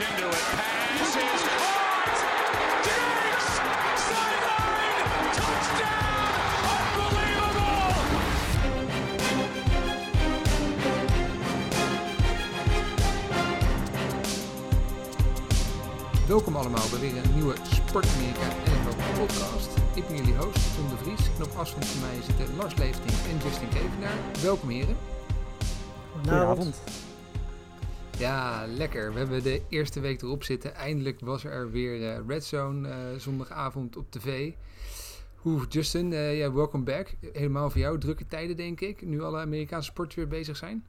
into it. Pass is caught. Diggs! Sideline! Touchdown! Unbelievable! Welkom allemaal bij weer een nieuwe Sport Amerika NFL podcast. Ik ben jullie host, Tom de Vries. En op afstand van mij zitten Lars Leeftink en Justin Kevenaar. Welkom heren. Goedenavond. Ja, lekker. We hebben de eerste week erop zitten. Eindelijk was er weer eh, Red Zone eh, zondagavond op tv. Hoe, Justin, eh, ja, welcome back. Helemaal voor jou. Drukke tijden, denk ik. Nu alle Amerikaanse sporten weer bezig zijn.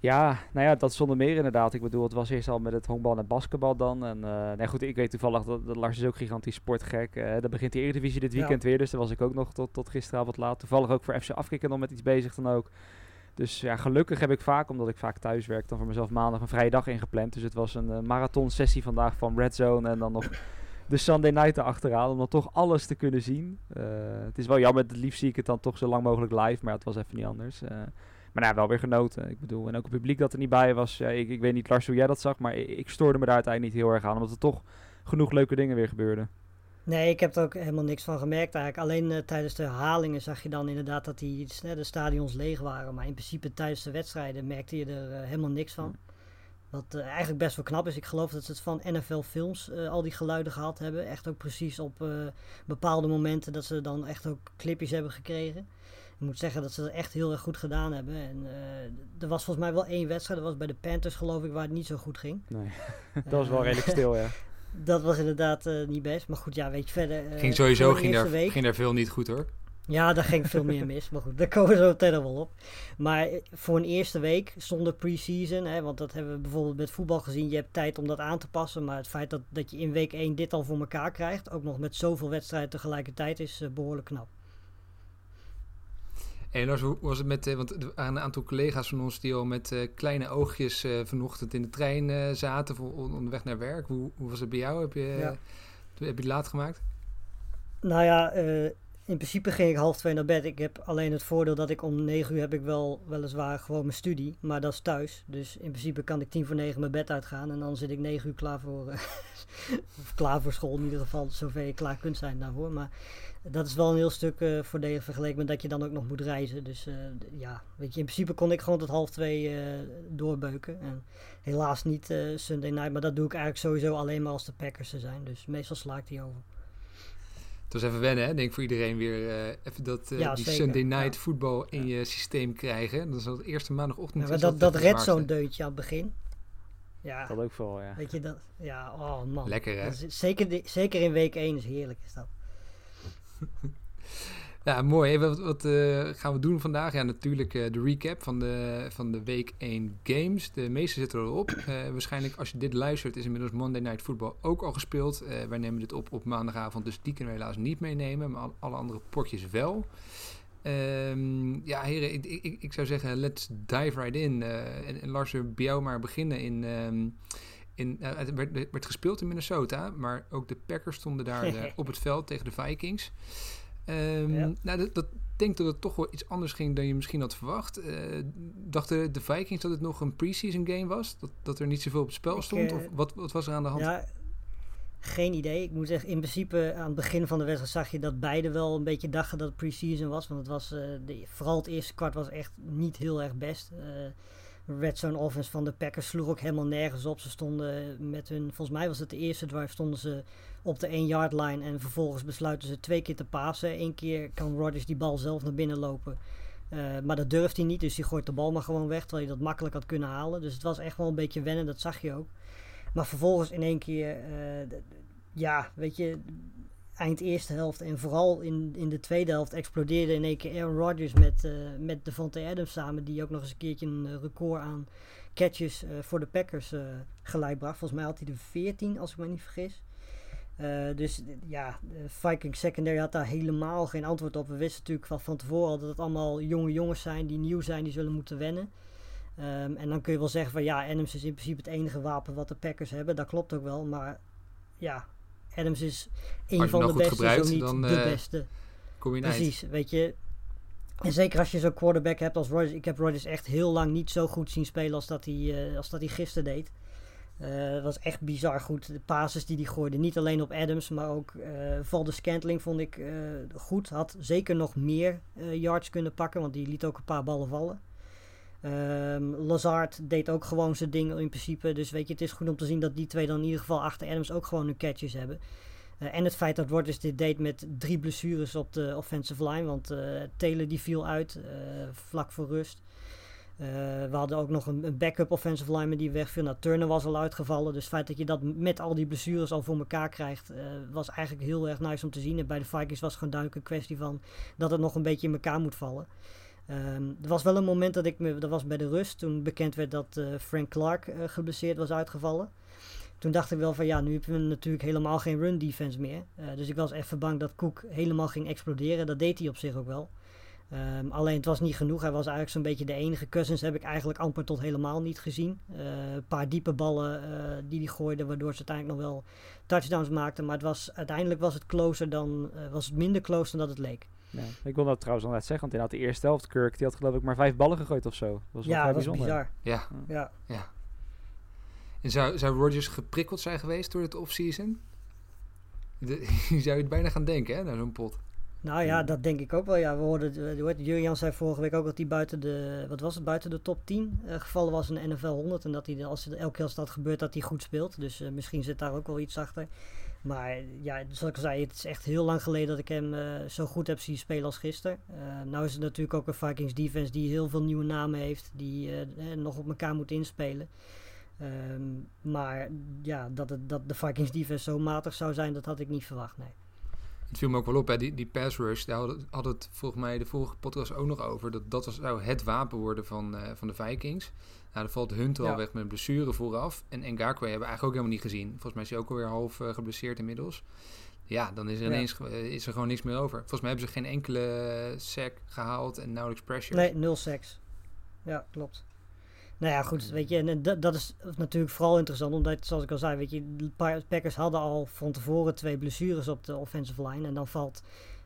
Ja, nou ja, dat zonder meer inderdaad. Ik bedoel, het was eerst al met het honkbal en basketbal dan. En uh, nee, goed, ik weet toevallig dat, dat Lars is ook gigantisch sportgek. Uh, dan begint de Eredivisie dit weekend ja. weer, dus daar was ik ook nog tot, tot gisteravond laat. Toevallig ook voor FC Afkikken nog met iets bezig dan ook. Dus ja, gelukkig heb ik vaak, omdat ik vaak thuis werk, dan voor mezelf maandag een vrije dag ingepland. Dus het was een uh, marathon sessie vandaag van Red Zone en dan nog de Sunday Night erachteraan. Om dan toch alles te kunnen zien. Uh, het is wel jammer, het liefst zie ik het dan toch zo lang mogelijk live, maar het was even niet anders. Uh, maar nou, wel weer genoten. Ik bedoel, en ook het publiek dat er niet bij was. Ja, ik, ik weet niet, Lars, hoe jij dat zag, maar ik, ik stoorde me daar uiteindelijk niet heel erg aan. Omdat er toch genoeg leuke dingen weer gebeurden. Nee, ik heb er ook helemaal niks van gemerkt eigenlijk. Alleen uh, tijdens de herhalingen zag je dan inderdaad dat die, uh, de stadions leeg waren. Maar in principe tijdens de wedstrijden merkte je er uh, helemaal niks van. Wat eigenlijk best wel knap is. Ik geloof dat ze het van NFL Films al die geluiden gehad hebben. Echt ook precies op bepaalde momenten dat ze dan echt ook clipjes hebben gekregen. Ik moet zeggen dat ze dat echt heel erg goed gedaan hebben. En uh, er was volgens mij wel één wedstrijd. Dat was bij de Panthers geloof ik waar het niet zo goed ging. Nee, dat was wel redelijk stil ja. Dat was inderdaad uh, niet best. Maar goed, ja, weet je verder. ging sowieso ging daar, week, ging daar veel niet goed hoor. Ja, daar ging veel meer mis. Maar goed, daar komen we zo meteen wel op. Maar voor een eerste week zonder pre-season, hè, want dat hebben we bijvoorbeeld met voetbal gezien. Je hebt tijd om dat aan te passen. Maar het feit dat, dat je in week 1 dit al voor elkaar krijgt, ook nog met zoveel wedstrijden tegelijkertijd, is behoorlijk knap. En hoe was het met, want er waren een aantal collega's van ons die al met uh, kleine oogjes uh, vanochtend in de trein uh, zaten voor, onderweg naar werk. Hoe, hoe, was het bij jou? Heb je, ja. heb je het laat gemaakt? Nou ja, in principe ging ik half twee naar bed. Ik heb alleen het voordeel dat ik om negen uur heb ik wel weliswaar gewoon mijn studie, maar dat is thuis. Dus in principe kan ik tien voor negen mijn bed uitgaan en dan zit ik negen uur klaar voor, of klaar voor school in ieder geval, zover je klaar kunt zijn daarvoor. Maar dat is wel een heel stuk uh, voordelig vergeleken met dat je dan ook nog moet reizen. Dus uh, ja, weet je, in principe kon ik gewoon tot half twee uh, doorbeuken. En helaas niet Sunday night, maar dat doe ik eigenlijk sowieso alleen maar als de Packers er zijn. Dus meestal sla ik die over. Het was even wennen, hè? denk voor iedereen weer even dat ja, die zeker. Sunday night ja. voetbal in ja. je systeem krijgen. Dat is al het eerste maandagochtend. Ja, dat dat red zo'n deuntje aan het begin. Ja, dat ook vooral, ja. Weet je dat? Ja, oh man. Lekker hè? Is, zeker, zeker in week 1 is heerlijk is dat. Ja, mooi. Wat, wat uh, gaan we doen vandaag? Ja, natuurlijk uh, de recap van de, van de week 1 games. De meeste zitten erop. Uh, waarschijnlijk als je dit luistert is inmiddels Monday Night Football ook al gespeeld. wij nemen dit op op maandagavond, dus die kunnen we helaas niet meenemen. Maar alle andere potjes wel. Um, ja, heren, ik, ik, ik, zou zeggen, let's dive right in. en, en Lars, bij jou maar beginnen in... Um, in, uh, het werd, werd, gespeeld in Minnesota, maar ook de Packers stonden daar uh, op het veld tegen de Vikings. Um, ja. Nou, dat, dat denk dat het toch wel iets anders ging dan je misschien had verwacht. Uh, dachten de Vikings dat het nog een preseason game was? Dat, dat er niet zoveel op het spel stond? of wat, wat was er aan de hand? Ja, geen idee. Ik moet zeggen, in principe aan het begin van de wedstrijd zag je dat beide wel een beetje dachten dat het preseason was. Want het was, de, vooral het eerste kwart was echt niet heel erg best red zone offense van de Packers sloeg ook helemaal nergens op. Ze stonden met hun, volgens mij was het de eerste drive, stonden ze op de 1 yard line. En vervolgens besluiten ze twee keer te pasen. Eén keer kan Rodgers die bal zelf naar binnen lopen. Uh, maar dat durft hij niet, dus hij gooit de bal maar gewoon weg. Terwijl hij dat makkelijk had kunnen halen. Dus het was echt wel een beetje wennen, dat zag je ook. Maar vervolgens in één keer, uh, ja, weet je, eind eerste helft en vooral in, in de tweede helft explodeerde in één keer Aaron Rodgers met, uh, met Devontae Adams samen. Die ook nog eens een keertje een record aan catches uh, voor de Packers uh, gelijk bracht. Volgens mij had hij de 14 als ik me niet vergis. dus ja, de Viking secondary had daar helemaal geen antwoord op. We wisten natuurlijk van, van tevoren al dat het allemaal jonge jongens zijn die nieuw zijn, die zullen moeten wennen. Um, en dan kun je wel zeggen van ja, Adams is in principe het enige wapen wat de Packers hebben. Dat klopt ook wel, maar ja, Adams is een van de beste, gebruikt, zo niet dan, de uh, beste. Kom je Precies, weet je. En zeker als je zo'n quarterback hebt als Rodgers. Ik heb Rodgers echt heel lang niet zo goed zien spelen als dat hij, uh, als dat hij gisteren deed. Het was echt bizar goed. De passes die hij gooide. Niet alleen op Adams, maar ook uh, Valde Scantling vond ik goed. Had zeker nog meer yards kunnen pakken, want die liet ook een paar ballen vallen. Um, Lazard deed ook gewoon zijn ding in principe. Dus weet je, het is goed om te zien dat die twee dan in ieder geval achter Adams ook gewoon hun catches hebben. Uh, en het feit dat Rodgers dit deed met drie blessures op de offensive line. Want uh, Taylor die viel uit uh, vlak voor rust. we hadden ook nog een, een, backup offensive lineman die wegviel. Nou, Turner was al uitgevallen. Dus het feit dat je dat met al die blessures al voor elkaar krijgt, was eigenlijk heel erg nice om te zien. En bij de Vikings was het gewoon duidelijk een kwestie van dat het nog een beetje in elkaar moet vallen. Um, er was wel een moment dat ik me, dat was bij de rust, toen bekend werd dat uh, Frank Clark uh, geblesseerd was uitgevallen. Toen dacht ik wel van ja, nu hebben we natuurlijk helemaal geen run defense meer. Uh, dus ik was even bang dat Cook helemaal ging exploderen. Dat deed hij op zich ook wel. Um, alleen het was niet genoeg. Hij was eigenlijk zo'n beetje de enige. Cousins heb ik eigenlijk amper tot helemaal niet gezien. een paar diepe ballen die hij gooide, waardoor ze uiteindelijk nog wel touchdowns maakten. Maar het was, uiteindelijk was het closer dan, was het minder close dan dat het leek. Ja. Ik wil dat trouwens al net zeggen, want inderdaad de eerste helft, Kirk, die had geloof ik maar vijf ballen gegooid of zo. Dat was ja, dat was bizar. Ja. ja. ja. En zou, zou Rodgers geprikkeld zijn geweest door het offseason? Je zou je het bijna gaan denken, hè, naar zo'n pot. Nou ja, dat denk ik ook wel. Ja, we hoorden, Jurjan zei vorige week ook dat hij buiten de, wat was het, buiten de top 10 uh, gevallen was in de NFL 100. En dat hij, als het elke keer als dat gebeurt, dat hij goed speelt. Dus uh, misschien zit daar ook wel iets achter. Maar ja, zoals ik al zei, het is echt heel lang geleden dat ik hem uh, zo goed heb zien spelen als gisteren. Uh, nou is het natuurlijk ook een Vikings defense die heel veel nieuwe namen heeft, die uh, nog op elkaar moet inspelen. Um, maar ja, dat, het, dat de Vikings defense zo matig zou zijn, dat had ik niet verwacht, nee. Het viel me ook wel op, hè, die, die pass rush, daar hadden had het volgens mij de vorige podcast ook nog over. Dat dat was, zou het wapen worden van, uh, van de Vikings. Nou, dan valt Hunt al ja. weg met een blessure vooraf. En Ngakwe hebben we eigenlijk ook helemaal niet gezien. Volgens mij is hij ook alweer half uh, geblesseerd inmiddels. Ja, dan is er ineens ja. is er gewoon niks meer over. Volgens mij hebben ze geen enkele sack gehaald en nauwelijks pressure. Nee, nul sacks. Ja, klopt. Nou ja, goed, weet je, en dat, dat is natuurlijk vooral interessant, omdat, zoals ik al zei, weet je, de Packers hadden al van tevoren twee blessures op de offensive line. En dan valt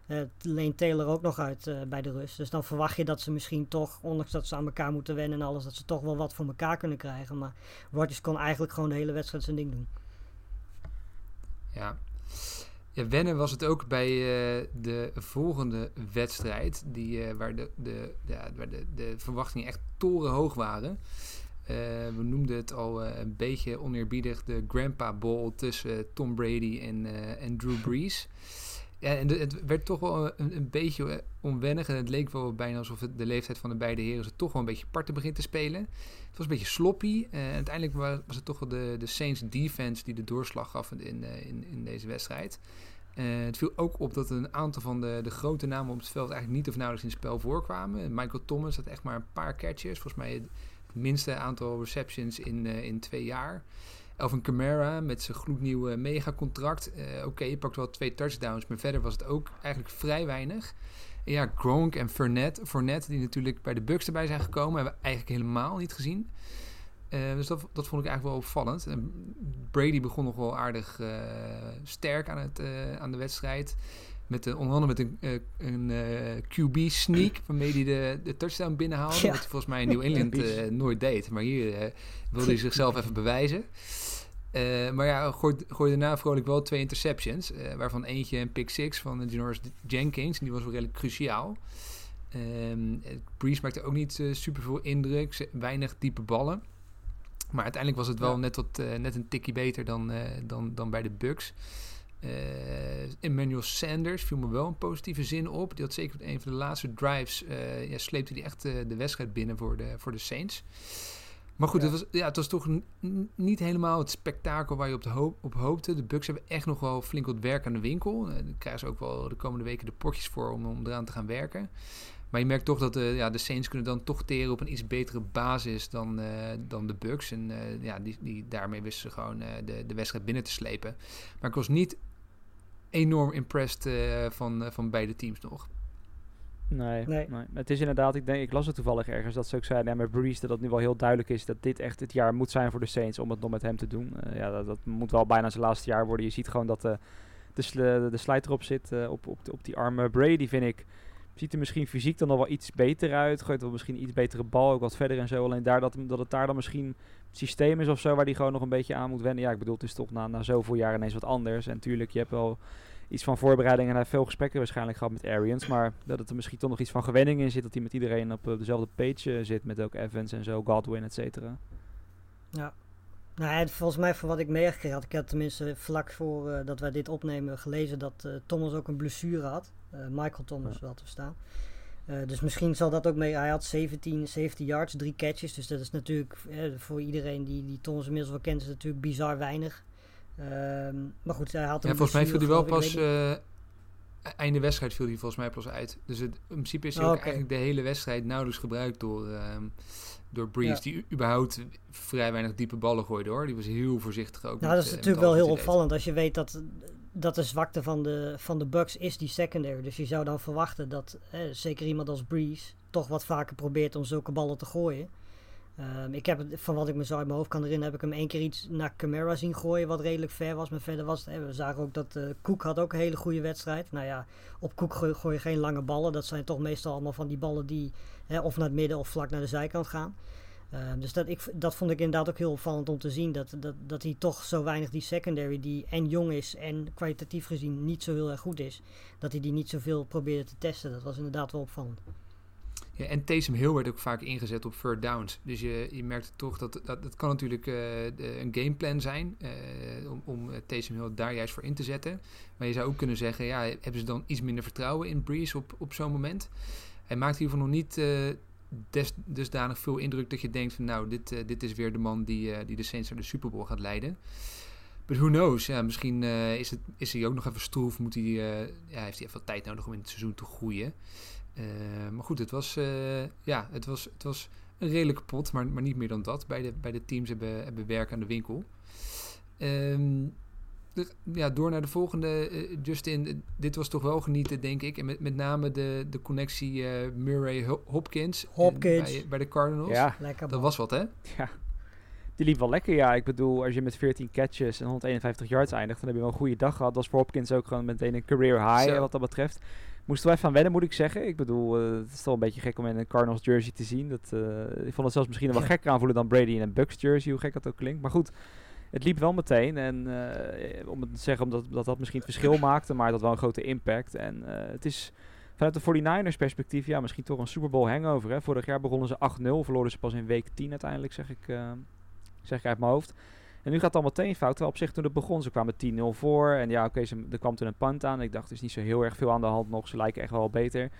uh, Lane Taylor ook nog uit uh, bij de rust. Dus dan verwacht je dat ze misschien toch, ondanks dat ze aan elkaar moeten wennen en alles, dat ze toch wel wat voor elkaar kunnen krijgen. Maar Rodgers kon eigenlijk gewoon de hele wedstrijd zijn ding doen. Ja. Wennen was het ook bij uh, de volgende wedstrijd, die, waar, de, de, ja, waar de, de verwachtingen echt torenhoog waren. we noemden het al een beetje oneerbiedig de Grandpa Bowl tussen Tom Brady en, en Drew Brees. Ja, en het werd toch wel een, een, beetje onwennig. En het leek wel bijna alsof het de leeftijd van de beide heren ze toch wel een beetje parten begint te spelen. Het was een beetje sloppy. Uh, uiteindelijk was, het toch wel de, de Saints defense die de doorslag gaf in, in, in deze wedstrijd. Uh, het viel ook op dat een aantal van de, de grote namen op het veld eigenlijk niet of nauwelijks in het spel voorkwamen. Michael Thomas had echt maar een paar catches. Volgens mij het, minste aantal receptions in, in twee jaar. Elvin Kamara met zijn gloednieuwe megacontract. Uh, Oké, okay, je pakt wel twee touchdowns, maar verder was het ook eigenlijk vrij weinig. En ja, Gronk en Fournette, Fournette, die natuurlijk bij de Bucks erbij zijn gekomen, hebben we eigenlijk helemaal niet gezien. Uh, dus dat, dat vond ik eigenlijk wel opvallend. En Brady begon nog wel aardig uh, sterk aan, het, aan de wedstrijd. Met de, onder andere met een, een QB-sneak, waarmee hij de, de touchdown binnenhaalde. Ja. Wat hij volgens mij in New England nooit deed. Maar hier wilde hij zichzelf even bewijzen. Uh, maar ja, gooide gooi daarna vrolijk wel twee interceptions. Uh, waarvan eentje een pick six van Janoris Jenkins. En die was wel redelijk cruciaal. Um, Breeze maakte ook niet uh, super veel indruk. Weinig diepe ballen. Maar uiteindelijk was het wel ja. net, wat, net een tikje beter dan, dan, dan bij de Bucks. Emmanuel Sanders viel me wel een positieve zin op. Die had zeker op een van de laatste drives. ja, sleepte hij echt de wedstrijd binnen voor de, voor de Saints. Maar goed, ja. Het, was, ja, het was toch niet helemaal het spektakel waar je op, de hoop, op hoopte. De Bucks hebben echt nog wel flink wat werk aan de winkel. En dan krijgen ze ook wel de komende weken de potjes voor om, om eraan te gaan werken. Maar je merkt toch dat de, ja, de Saints kunnen dan toch teren op een iets betere basis dan, uh, dan de Bucks. En uh, ja, die, die, daarmee wisten ze gewoon uh, de, de wedstrijd binnen te slepen. Maar ik was niet enorm impressed van, van beide teams nog. Nee, nee. nee, Het is inderdaad, ik, denk, ik las het toevallig ergens dat ze ook zeiden ja, met Breeze dat het nu wel heel duidelijk is dat dit echt het jaar moet zijn voor de Saints om het nog met hem te doen. Uh, ja, dat, dat, moet wel bijna zijn laatste jaar worden. Je ziet gewoon dat uh, de, sl de slijt erop zit uh, op, op, op die arme Brady, vind ik. Ziet er misschien fysiek dan nog wel iets beter uit. Gooit wel misschien iets betere bal, ook wat verder en zo. Alleen daar dat, dat het daar dan misschien systeem is of zo waar hij gewoon nog een beetje aan moet wennen. Ja, ik bedoel, het is toch na, na zoveel jaar ineens wat anders. En tuurlijk, je hebt wel iets van voorbereiding en hij heeft veel gesprekken waarschijnlijk gehad met Arians. Maar dat het er misschien toch nog iets van gewenning in zit. Dat hij met iedereen op dezelfde page zit. Met ook Evans en zo, Godwin, et cetera. Ja. Nou, volgens mij van wat ik meegekregen had, ik had tenminste vlak voor uh, dat wij dit opnemen gelezen dat uh, Thomas ook een blessure had. Uh, Michael Thomas, ja. wel te verstaan. dus misschien zal dat ook mee. Hij had 17, 17 yards, drie catches. Dus dat is natuurlijk voor iedereen die, die Thomas inmiddels wel kent, is natuurlijk bizar weinig. Um, maar goed, hij had een ja, volgens mij viel hij wel pas einde wedstrijd viel hij volgens mij pas uit. Dus het, in principe is hij oh, ook okay. eigenlijk de hele wedstrijd nauwelijks gebruikt door, uh, door Breeze. Ja. Die überhaupt vrij weinig diepe ballen gooide hoor. Die was heel voorzichtig ook. Nou, dat is natuurlijk wel heel opvallend als je weet dat, dat de zwakte van de, van de Bucks is die secondary. Dus je zou dan verwachten dat eh, zeker iemand als Breeze toch wat vaker probeert om zulke ballen te gooien. Um, ik heb van wat ik me zo uit mijn hoofd kan herinneren, heb ik hem één keer iets naar Camara zien gooien, wat redelijk ver was. Maar verder was het, we zagen ook dat uh, Koek had ook een hele goede wedstrijd. Nou ja, op Koek gooi, je geen lange ballen. Dat zijn toch meestal allemaal van die ballen die hè, of naar het midden of vlak naar de zijkant gaan. Um, dus dat, ik, dat vond ik inderdaad ook heel opvallend om te zien. Dat, dat, dat hij toch zo weinig die secondary, die en jong is en kwalitatief gezien niet zo heel erg goed is, dat hij die niet zoveel probeerde te testen. Dat was inderdaad wel opvallend. En Taysom Hill werd ook vaak ingezet op third downs. Dus je, je merkt toch dat, dat kan natuurlijk de, een gameplan zijn uh, om, om Taysom Hill daar juist voor in te zetten. Maar je zou ook kunnen zeggen, ja, hebben ze dan iets minder vertrouwen in Breeze op, op zo'n moment? Hij maakt in ieder geval nog niet uh, dusdanig veel indruk dat je denkt van nou, dit, dit is weer de man die, die de Saints naar de Super Bowl gaat leiden. But who knows? Ja, misschien is, het, is hij ook nog even stroef. Moet hij, ja, heeft hij even wat tijd nodig om in het seizoen te groeien. Uh, maar goed, het was, uh, ja, het was, het was een redelijke pot, maar, maar niet meer dan dat. Beide, beide teams hebben, hebben werk aan de winkel. Um, de, ja, door naar de volgende, uh, Justin. Dit was toch wel genieten, denk ik. En met, met name de, de connectie Murray-Hopkins Hopkins. Bij, bij de Cardinals. Ja, lekker dat was wat, hè? Ja. Die liep wel lekker, ja. Ik bedoel, als je met 14 catches en 151 yards eindigt, dan heb je wel een goede dag gehad. Dat was voor Hopkins ook gewoon meteen een career high, wat dat betreft. Moesten wij van wennen, moet ik zeggen. Ik bedoel, uh, het is toch een beetje gek om in een Cardinals jersey te zien. Dat, uh, ik vond het zelfs misschien wel gekker aanvoelen dan Brady in een Bucks jersey, hoe gek dat ook klinkt. Maar goed, het liep wel meteen. En uh, om het te zeggen, omdat dat, dat misschien het verschil maakte, maar dat wel een grote impact. En het is vanuit de 49ers perspectief, ja, misschien toch een Super Bowl hangover. Hè. Vorig jaar begonnen ze 8-0, verloren ze pas in week 10 uiteindelijk, zeg ik, zeg ik uit mijn hoofd. En nu gaat het al meteen fout. Terwijl op zich toen het begon, ze kwamen 10-0 voor. En ja, oké, okay, er kwam toen een punt aan. Ik dacht, er is niet zo heel erg veel aan de hand nog. Ze lijken echt wel beter.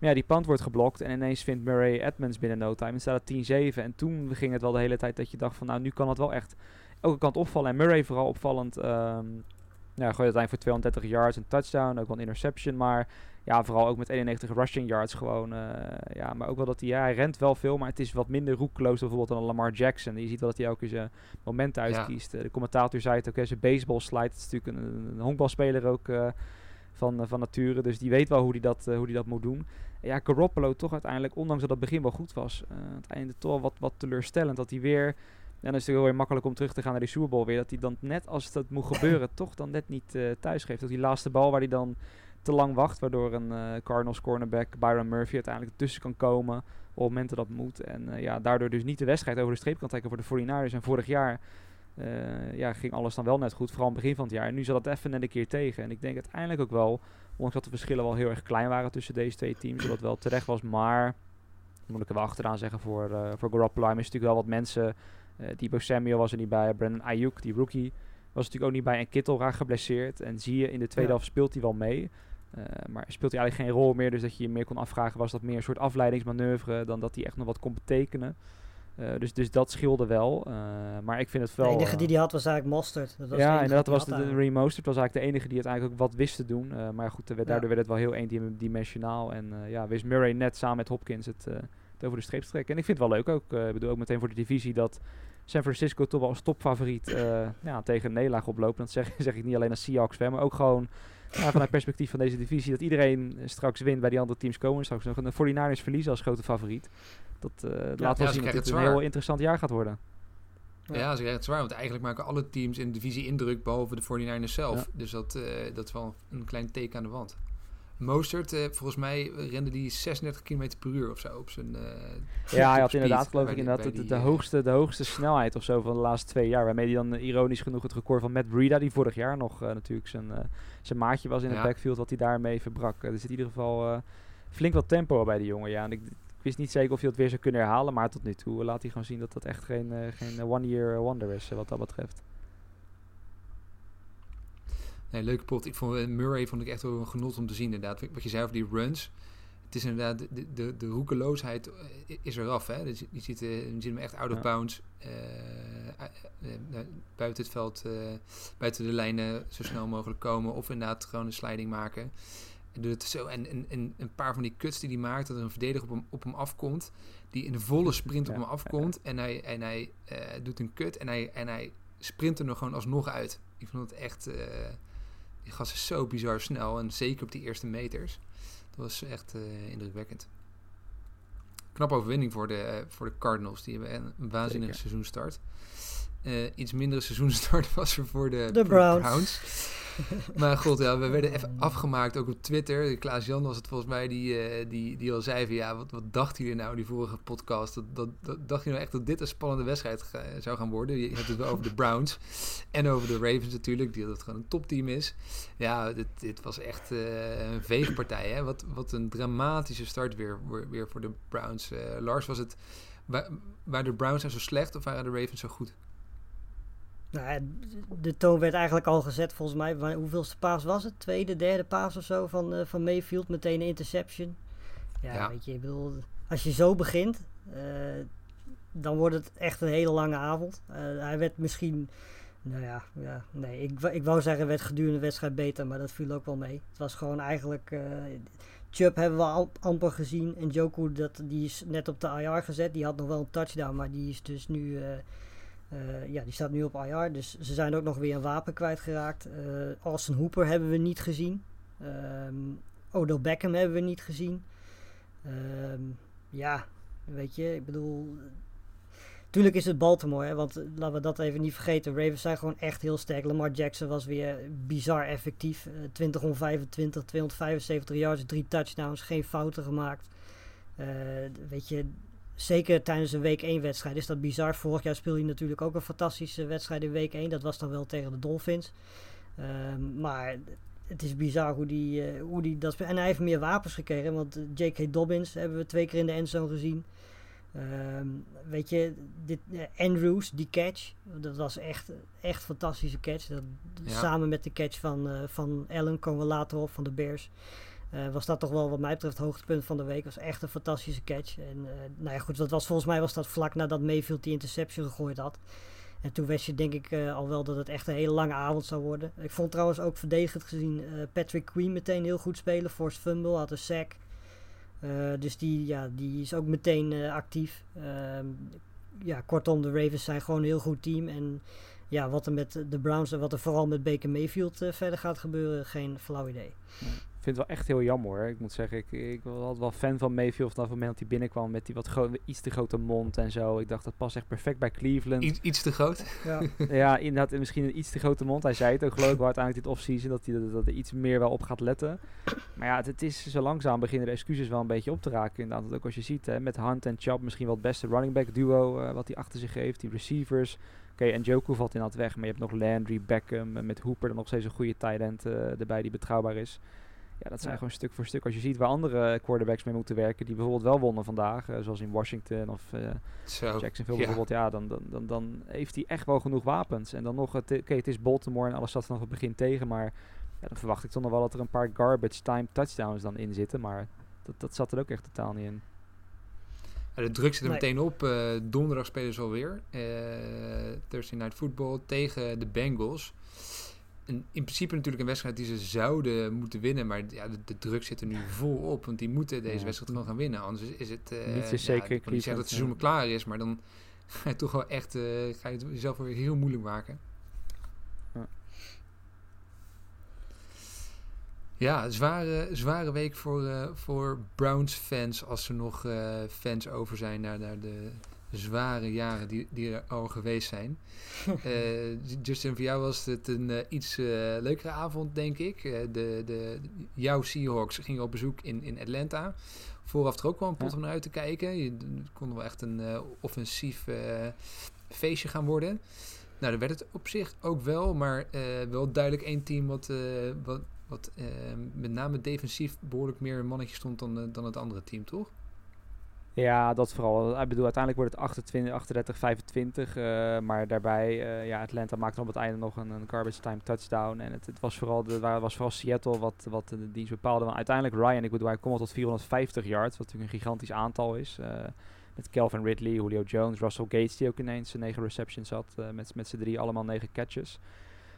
Maar ja, die punt wordt geblokt. En ineens vindt Murray Edmonds binnen no time. En staat het 10-7. En toen ging het wel de hele tijd dat je dacht van... Nou, nu kan het wel echt elke kant opvallen. En Murray vooral opvallend... Um, ja, gooit uiteindelijk voor 230 yards, een touchdown, ook wel een interception. Maar ja, vooral ook met 91 rushing yards gewoon. Uh, ja, maar ook wel dat hij, ja, hij rent wel veel, maar het is wat minder roekeloos dan bijvoorbeeld dan Lamar Jackson. Je ziet wel dat hij ook eens zijn moment uitkiest. Ja. de commentator zei het ook, zijn baseball slide. Het is natuurlijk een, een honkbalspeler ook uh, van, uh, van nature, dus die weet wel hoe hij dat, hoe die dat moet doen. En ja, Garoppolo toch uiteindelijk, ondanks dat het begin wel goed was, het einde toch wat, wat teleurstellend. Dat hij weer... En dan is het heel weer makkelijk om terug te gaan naar die Super Bowl weer. Dat hij dan net als het moet gebeuren, toch dan net niet thuis geeft. Dat die laatste bal waar hij dan te lang wacht. Waardoor een uh, Cardinals cornerback, Byron Murphy, uiteindelijk tussen kan komen op momenten dat moet. En uh, ja, daardoor dus niet de wedstrijd over de streep kan trekken voor de 49ers. En vorig jaar uh, ja, ging alles dan wel net goed, vooral aan het begin van het jaar. En nu zat het even net een keer tegen. En ik denk uiteindelijk ook wel, ondanks dat de verschillen wel heel erg klein waren tussen deze twee teams, dat het wel terecht was. Maar, moet ik er wel achteraan zeggen, voor, uh, voor Garoppolo is natuurlijk wel wat mensen... Uh, Debo Samuel was er niet bij, Brandon Ayuk, die rookie, was natuurlijk ook niet bij. En Kittel raar geblesseerd. En zie je, in de tweede ja. helft speelt hij wel mee. Uh, maar speelt hij eigenlijk geen rol meer. Dus dat je je meer kon afvragen, was dat meer een soort afleidingsmanoeuvre dan dat hij echt nog wat kon betekenen. Uh, dus, dus dat scheelde wel. Uh, maar ik vind het wel... De enige die die had was eigenlijk Mostert. Dat was ja, en dat was de, de Remostert was eigenlijk de enige die het eigenlijk ook wat wist te doen. Maar goed, werd, daardoor ja. werd het wel heel eendimensionaal. En ja, wist Murray net samen met Hopkins het, het over de streep te trekken. En ik vind het wel leuk ook. Ik bedoel ook meteen voor de divisie dat San Francisco toch wel als topfavoriet ja, tegen een nederlaag oplopen. Dat zeg, zeg ik niet alleen als Seahawks fan, maar ook gewoon ja, vanuit perspectief van deze divisie, dat iedereen straks wint bij die andere teams komen. Straks nog een 49ers verliezen als grote favoriet. Dat uh, ja, laat wel ja, zien dat het een heel interessant jaar gaat worden. Ja, ja ze krijgen het zwaar, want eigenlijk maken alle teams in de divisie indruk, behalve de 49ers zelf. Ja. Dus dat, uh, dat is wel een klein teken aan de wand. Mostert, eh, volgens mij rende die 36 km per uur of zo op zijn. Uh, ja, hij had inderdaad, geloof ik, inderdaad de, de, hoogste, de hoogste snelheid of zo van de laatste twee jaar. Waarmee hij dan ironisch genoeg het record van Matt Breida, die vorig jaar nog natuurlijk zijn, zijn maatje was in het backfield, wat hij daarmee verbrak. er zit in ieder geval flink wat tempo bij die jongen. Ja, en ik, wist niet zeker of hij het weer zou kunnen herhalen, maar tot nu toe laat hij gewoon zien dat dat echt geen, geen one-year wonder is wat dat betreft. Nee, leuke pot. Ik vond eh, Murray vond ik echt wel een genot om te zien inderdaad. Wat je zei over die runs. Het is inderdaad, de, de, de roekeloosheid eh, is eraf. Hè? Dus je, ziet, uh, je ziet hem echt out of bounds. Uh, uh, buiten het veld, buiten de lijnen zo snel mogelijk komen. Of inderdaad gewoon een sliding maken. En, doet het zo, en, en, en een paar van die cuts die hij maakt, dat er een verdediger op hem, op hem afkomt. Die in de volle sprint op hem afkomt. En hij, en hij doet een cut en hij, en hij sprint er nog gewoon alsnog uit. Ik vond het echt die gast is zo bizar snel. En zeker op die eerste meters. Dat was echt uh, indrukwekkend. Knap overwinning voor de, uh, voor de Cardinals. Die hebben een waanzinnige seizoenstart. Uh, iets mindere seizoenstart was er voor de, de Browns. Browns. maar god, ja, we werden even afgemaakt, ook op Twitter. Klaas-Jan was het volgens mij die, uh, die, die al zei van... ja, wat, wat dacht jullie nou, die vorige podcast? Dat, dat, dat dacht je nou echt dat dit een spannende wedstrijd zou gaan worden? Je hebt het wel over de Browns en over de Ravens natuurlijk... die dat gewoon een topteam is. Ja, dit, dit was echt uh, een veegpartij, hè? Wat, wat een dramatische start weer, weer voor de Browns. Uh, Lars, was het... Waren de Browns nou zo slecht of waren de Ravens zo goed? Nou, de toon werd eigenlijk al gezet volgens mij. Hoeveelste paas was het? Tweede, derde paas of zo van, uh, van Mayfield. Meteen een interception. Ja, ja, weet je, ik bedoel, als je zo begint, uh, dan wordt het echt een hele lange avond. Uh, hij werd misschien, nou ja, ja nee, ik, ik wou zeggen, werd gedurende de wedstrijd beter, maar dat viel ook wel mee. Het was gewoon eigenlijk, Chubb hebben we al, amper gezien. En Joku, dat, die is net op de IR gezet. Die had nog wel een touchdown, maar die is dus nu uh, ja, die staat nu op IR, dus ze zijn ook nog weer een wapen kwijtgeraakt. Uh, Austin Hooper hebben we niet gezien. Um, Odell Beckham hebben we niet gezien. Um, ja, weet je, ik bedoel... Tuurlijk is het Baltimore, want laten we dat even niet vergeten. Ravens zijn gewoon echt heel sterk. Lamar Jackson was weer bizar effectief. Uh, 20 om 25, 275 yards, drie touchdowns, geen fouten gemaakt. weet je, zeker tijdens een week 1 wedstrijd is dat bizar. Vorig jaar speelde hij natuurlijk ook een fantastische wedstrijd in week 1. Dat was dan wel tegen de Dolphins. Um, maar het is bizar hoe die, uh, hoe die dat speelt. En hij heeft meer wapens gekregen. Want J.K. Dobbins hebben we twee keer in de endzone gezien. Um, weet je, dit, uh, Andrews, die catch. Dat was echt, echt fantastische catch. Dat, ja. Samen met de catch van, uh, van Allen komen we later op van de Bears. Uh, was dat toch wel wat mij betreft het hoogtepunt van de week. Was echt een fantastische catch. En uh, nou ja, goed, dat was, volgens mij was dat vlak nadat Mayfield die interception gegooid had. En toen wist je denk ik uh, al wel dat het echt een hele lange avond zou worden. Ik vond trouwens ook verdedigend gezien Patrick Queen meteen heel goed spelen. Forced fumble, had een sack. dus die, ja, die is ook meteen actief. ehm ja, kortom, de Ravens zijn gewoon een heel goed team. En ja, wat er met de Browns en wat er vooral met Baker Mayfield verder gaat gebeuren, geen flauw idee. Vind het wel echt heel jammer hoor. Ik moet zeggen, ik, ik was wel fan van Mayfield vanaf het moment dat hij binnenkwam met die wat iets te grote mond en zo. Ik dacht dat past echt perfect bij Cleveland. Iets, iets te groot? Ja. ja, inderdaad misschien een iets te grote mond. Hij zei het ook geloof ik wel uiteindelijk dit offseason dat hij dat, dat er iets meer wel op gaat letten. Maar ja, het, het, is zo langzaam beginnen de excuses wel een beetje op te raken. Inderdaad, ook als je ziet hè, met Hunt en Chubb misschien wel het beste running back duo uh, wat hij achter zich heeft. Die receivers. Oké, okay, en Joku valt inderdaad weg, maar je hebt nog Landry, Beckham en met Hooper dan nog steeds een goede tight end uh, erbij die betrouwbaar is. Ja, dat zijn gewoon stuk voor stuk. Als je ziet waar andere quarterbacks mee moeten werken, die bijvoorbeeld wel wonnen vandaag, uh, zoals in Washington of uh, Jacksonville ja. bijvoorbeeld, ja, dan, dan, dan, dan heeft hij echt wel genoeg wapens. En dan nog, oké, okay, het is Baltimore en alles zat vanaf het begin tegen, maar ja, dan verwacht ik toch nog wel dat er een paar garbage time touchdowns dan in zitten, maar dat, dat zat er ook echt totaal niet in. Ja, de druk zit er nee. meteen op. Uh, donderdag spelen ze alweer. Thursday Night Football tegen de Bengals een, in principe natuurlijk een wedstrijd die ze zouden moeten winnen. Maar ja, de, de druk zit er nu vol op. Want die moeten deze ja. wedstrijd gewoon gaan winnen. Anders is het... Uh, niet zeker. Ik niet zeggen dat het seizoen klaar is. Maar dan ga je toch wel echt... Uh, ga je het jezelf weer heel moeilijk maken. Ja, ja zware, zware week voor, uh, voor Browns fans. Als er nog fans over zijn naar, naar de zware jaren die, die er al geweest zijn. Eh, Justin, voor jou was het een uh, iets uh, leukere avond, denk ik. de, de, jouw Seahawks gingen op bezoek in, in Atlanta. Vooraf er ook wel een pot om naar uit te kijken. Je kon wel echt een offensief feestje gaan worden. Nou, dan werd het op zich ook wel, maar wel duidelijk één team wat, wat, wat met name defensief behoorlijk meer een mannetje stond dan, dan het andere team, toch? Ja, dat vooral. Ik bedoel, uiteindelijk wordt het 28, 38, 25. Uh, maar daarbij, uh, ja, Atlanta maakte op het einde nog een, een garbage time touchdown. En het, het was, vooral de, waar, was vooral Seattle wat, wat de dienst bepaalde. Want uiteindelijk Ryan, ik bedoel, hij komt al tot 450 yards, wat natuurlijk een gigantisch aantal is. Uh, met Calvin Ridley, Julio Jones, Russell Gates, die ook ineens negen receptions had. Uh, met, met z'n drie allemaal negen catches.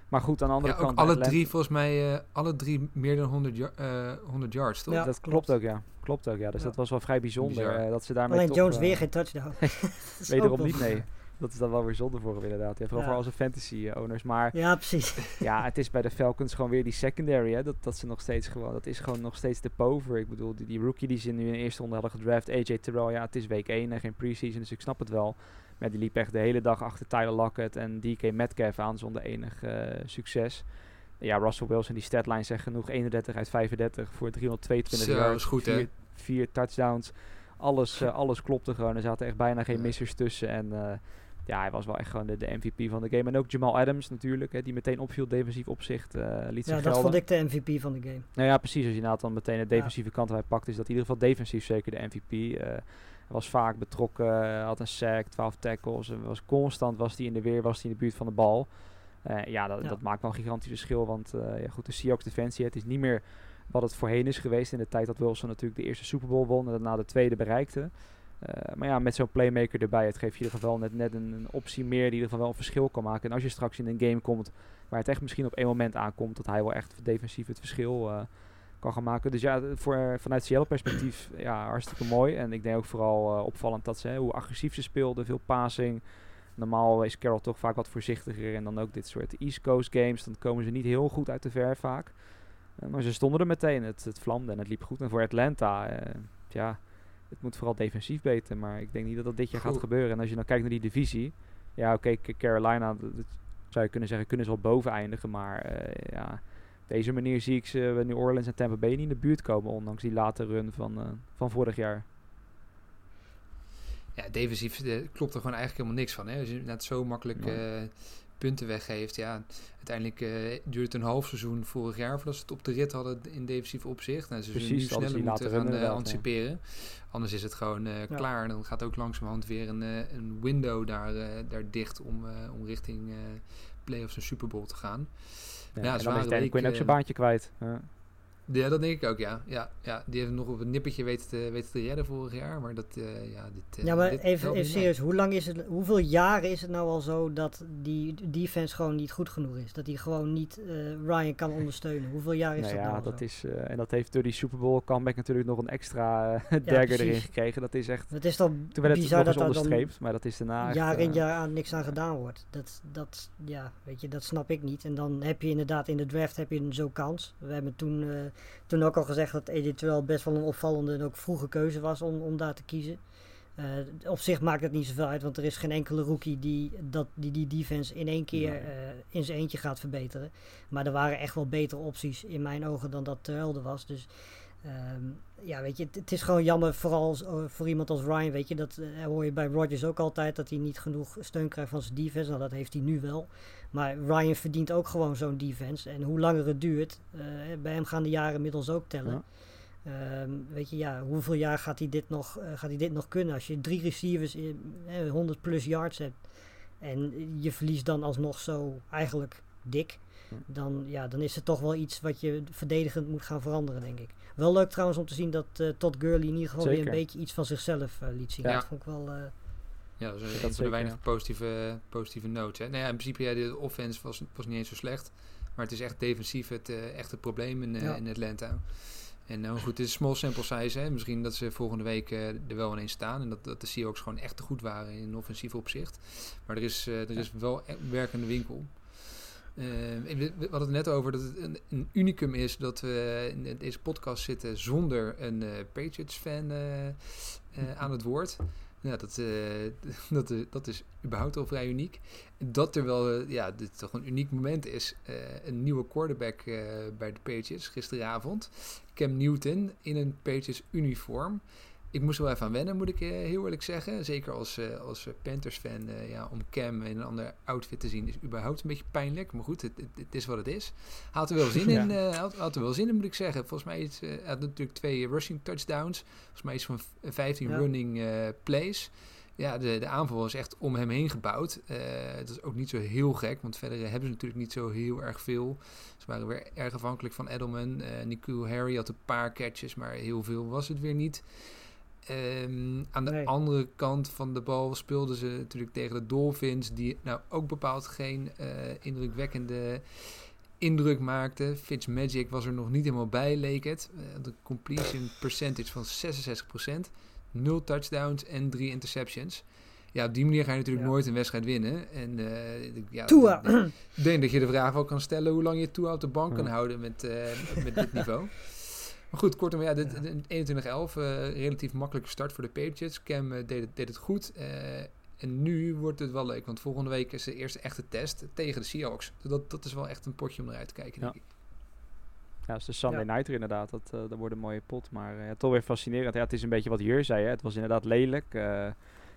Maar goed, aan de andere ja, kant... alle drie, volgens mij, uh, alle drie meer dan 100, uh, 100 yards, toch? Ja, dat klopt ook, ja. Klopt ook, ja. Dus ja. dat was wel vrij bijzonder. Uh, dat ze daarmee Alleen Jones weer geen touchdown. wederom niet, nee. Dat is dan wel weer zonde voor hem inderdaad. Ja, vooral voor onze fantasy owners. Maar ja, precies. ja, het is bij de Falcons gewoon weer die secondary. Hè, dat, dat ze nog steeds gewoon, dat is gewoon nog steeds de pover. Ik bedoel, die, die rookie die ze nu in de eerste ronde hadden gedraft, AJ Terrell. Ja, het is week 1 en geen preseason, dus ik snap het wel. Maar die liep echt de hele dag achter Tyler Lockett en DK Metcalf aan zonder enig uh, succes. Ja, Russell Wilson, die statline zegt genoeg. 31 uit 35 voor 322 Zo, yards. is goed, vier, hè? vier touchdowns. Alles, uh, alles klopte gewoon. Er zaten echt bijna geen missers tussen. En uh, ja, hij was wel echt gewoon de, de, MVP van de game. En ook Jamal Adams natuurlijk, hè, die meteen opviel defensief opzicht. Uh, liet ja, zich dat gelden. vond ik de MVP van de game. Nou ja, precies. Als je nou dan meteen de defensieve ja. kant erbij pakt, is dat in ieder geval defensief zeker de MVP. was vaak betrokken, had een sack, 12 tackles. Was constant was hij in de weer, was hij in de buurt van de bal. Uh, ja, dat, ja. dat, maakt wel een gigantisch verschil. Want uh, ja, goed, de Seahawks defensie, het is niet meer wat het voorheen is geweest in de tijd dat Wilson natuurlijk de eerste Super Bowl won en daarna de tweede bereikte. Uh, maar ja, met zo'n playmaker erbij, het geeft in ieder geval net, net een, een, optie meer die in ieder geval wel een verschil kan maken. En als je straks in een game komt waar het echt misschien op één moment aankomt, dat hij wel echt defensief het verschil uh, kan gaan maken. Dus ja, voor, vanuit Seattle perspectief, ja, hartstikke mooi. En ik denk ook vooral uh, opvallend dat ze, hè, hoe agressief ze speelden, veel passing. Normaal is Carroll toch vaak wat voorzichtiger. En dan ook dit soort East Coast games. Dan komen ze niet heel goed uit de ver vaak. Uh, maar ze stonden er meteen. Het, het vlamde en het liep goed. En voor Atlanta, uh, ja, het moet vooral defensief beter. Maar ik denk niet dat dat dit jaar goed. gaat gebeuren. En als je dan kijkt naar die divisie. Ja, oké, okay, Carolina, dat, dat zou je kunnen zeggen, kunnen ze wel boven eindigen. Maar uh, ja, op deze manier zie ik ze bij New Orleans en Tampa Bay niet in de buurt komen. Ondanks die late run van, van vorig jaar ja, defensief uh, klopt er gewoon eigenlijk helemaal niks van. Hè? Als je net zo makkelijk uh, punten weggeeft. Ja, uiteindelijk uh, duurt het een half seizoen vorig jaar voordat ze het op de rit hadden in defensief opzicht. Nou, ze zullen nu sneller moeten gaan uh, anticiperen. Ja. Anders is het gewoon ja. klaar. En dan gaat ook langzamerhand weer een, een window daar, daar dicht om, om richting playoffs en Super Bowl te gaan. Ja, ja en dan is Danny Quinn ook zijn baantje kwijt. Ja. Ja, dat denk ik ook, ja. ja, ja die heeft nog op het nippertje weten te, weten te redden vorig jaar. Maar dat, uh, ja, dit... Uh, ja, maar dit even, even serieus. Hoe lang is het, hoeveel jaren is het nou al zo dat die defense gewoon niet goed genoeg is? Dat hij gewoon niet uh, Ryan kan ondersteunen? Hoeveel jaar is nou dat ja, nou dat is, En dat heeft door die Super Bowl comeback natuurlijk nog een extra dagger ja, erin gekregen. Dat is echt... Het is toch Toen werd het bizar nog dat onderstreept, maar dat is daarna jaar in jaar aan niks aan gedaan wordt. Dat, dat, ja, weet je, dat snap ik niet. En dan heb je inderdaad in de draft heb je zo'n kans. We hebben toen, toen ook al gezegd dat AJ Terrell best wel een opvallende en ook vroege keuze was om, om daar te kiezen. Uh, op zich maakt het niet zoveel uit, want er is geen enkele rookie die dat, die, die defense in één keer uh, in zijn eentje gaat verbeteren. Maar er waren echt wel betere opties in mijn ogen dan dat Terrell er was. Dus um, ja, weet je, het, is gewoon jammer, vooral voor iemand als Ryan, weet je, dat uh, hoor je bij Rodgers ook altijd, dat hij niet genoeg steun krijgt van zijn defense. Nou, dat heeft hij nu wel. Maar Ryan verdient ook gewoon zo'n defense. En hoe langer het duurt, uh, bij hem gaan de jaren inmiddels ook tellen. Ja. Um, weet je, ja, hoeveel jaar gaat hij dit nog, uh, gaat hij dit nog kunnen? Als je drie receivers in, 100 plus yards hebt en je verliest dan alsnog zo eigenlijk dik, dan, ja, dan is het toch wel iets wat je verdedigend moet gaan veranderen, denk ik. Wel leuk trouwens om te zien dat uh, Todd Gurley in ieder geval Zeker. weer een beetje iets van zichzelf uh, liet zien. Ja. Dat vond ik wel... Uh, ja, dat is een van de weinige positieve, positieve notes. Hè? Nou ja, in principe, ja, de offense was, was niet eens zo slecht. Maar het is echt defensief het uh, echte probleem in, uh, ja. in Atlanta. En nou goed, het is small sample size. Hè? Misschien dat ze volgende week uh, er wel ineens staan. En dat, dat de Seahawks gewoon echt te goed waren in offensief opzicht. Maar er is, er is wel e werkende winkel. Uh, we, hadden het net over dat het een, een, unicum is dat we in deze podcast zitten zonder een uh, Patriots-fan uh, aan het woord. Ja, dat, dat, is überhaupt al vrij uniek. Dat er wel, ja, dit toch een uniek moment is. een nieuwe quarterback bij de Patriots gisteravond. Cam Newton in een Patriots uniform. Ik moest er wel even aan wennen, moet ik heel eerlijk zeggen. Zeker als, als Panthers-fan, ja, om Cam in een ander outfit te zien is überhaupt een beetje pijnlijk. Maar goed, het, het, het is wat het is. Had er wel zin in, had, had, er wel zin in, moet ik zeggen. Volgens mij is, had natuurlijk twee rushing touchdowns. Volgens mij is van 15 ja. running plays. Ja, de, de aanval was echt om hem heen gebouwd. Uh, dat is ook niet zo heel gek, want verder hebben ze natuurlijk niet zo heel erg veel. Ze waren weer erg afhankelijk van Edelman. Uh, Nikhil Harry had een paar catches, maar heel veel was het weer niet. Um, aan de nee. andere kant van de bal speelden ze natuurlijk tegen de Dolphins, die nou ook bepaald geen uh, indrukwekkende indruk maakte. Fitzmagic was er nog niet helemaal bij, leek het. de completion percentage van 66%. 0 touchdowns en 3 interceptions. Ja, op die manier ga je natuurlijk ja. nooit een wedstrijd winnen. En uh, ja, Tua. Ik denk dat je de vraag wel kan stellen hoe lang je Tua op de bank kan houden met, uh, met dit niveau. Maar goed, kortom, ja, dit, 21-11, uh, relatief makkelijke start voor de Patriots. Cam uh, deed, het, deed het goed. en nu wordt het wel leuk, want volgende week is de eerste echte test tegen de Seahawks. Dat, dat is wel echt een potje om eruit te kijken, denk ja. ik. Ja, het is de Sunday ja. Nighter inderdaad. Dat, uh, dat wordt een mooie pot. Maar uh, toch weer fascinerend. Ja, het is een beetje wat Jur zei. Hè. Het was inderdaad lelijk. Uh,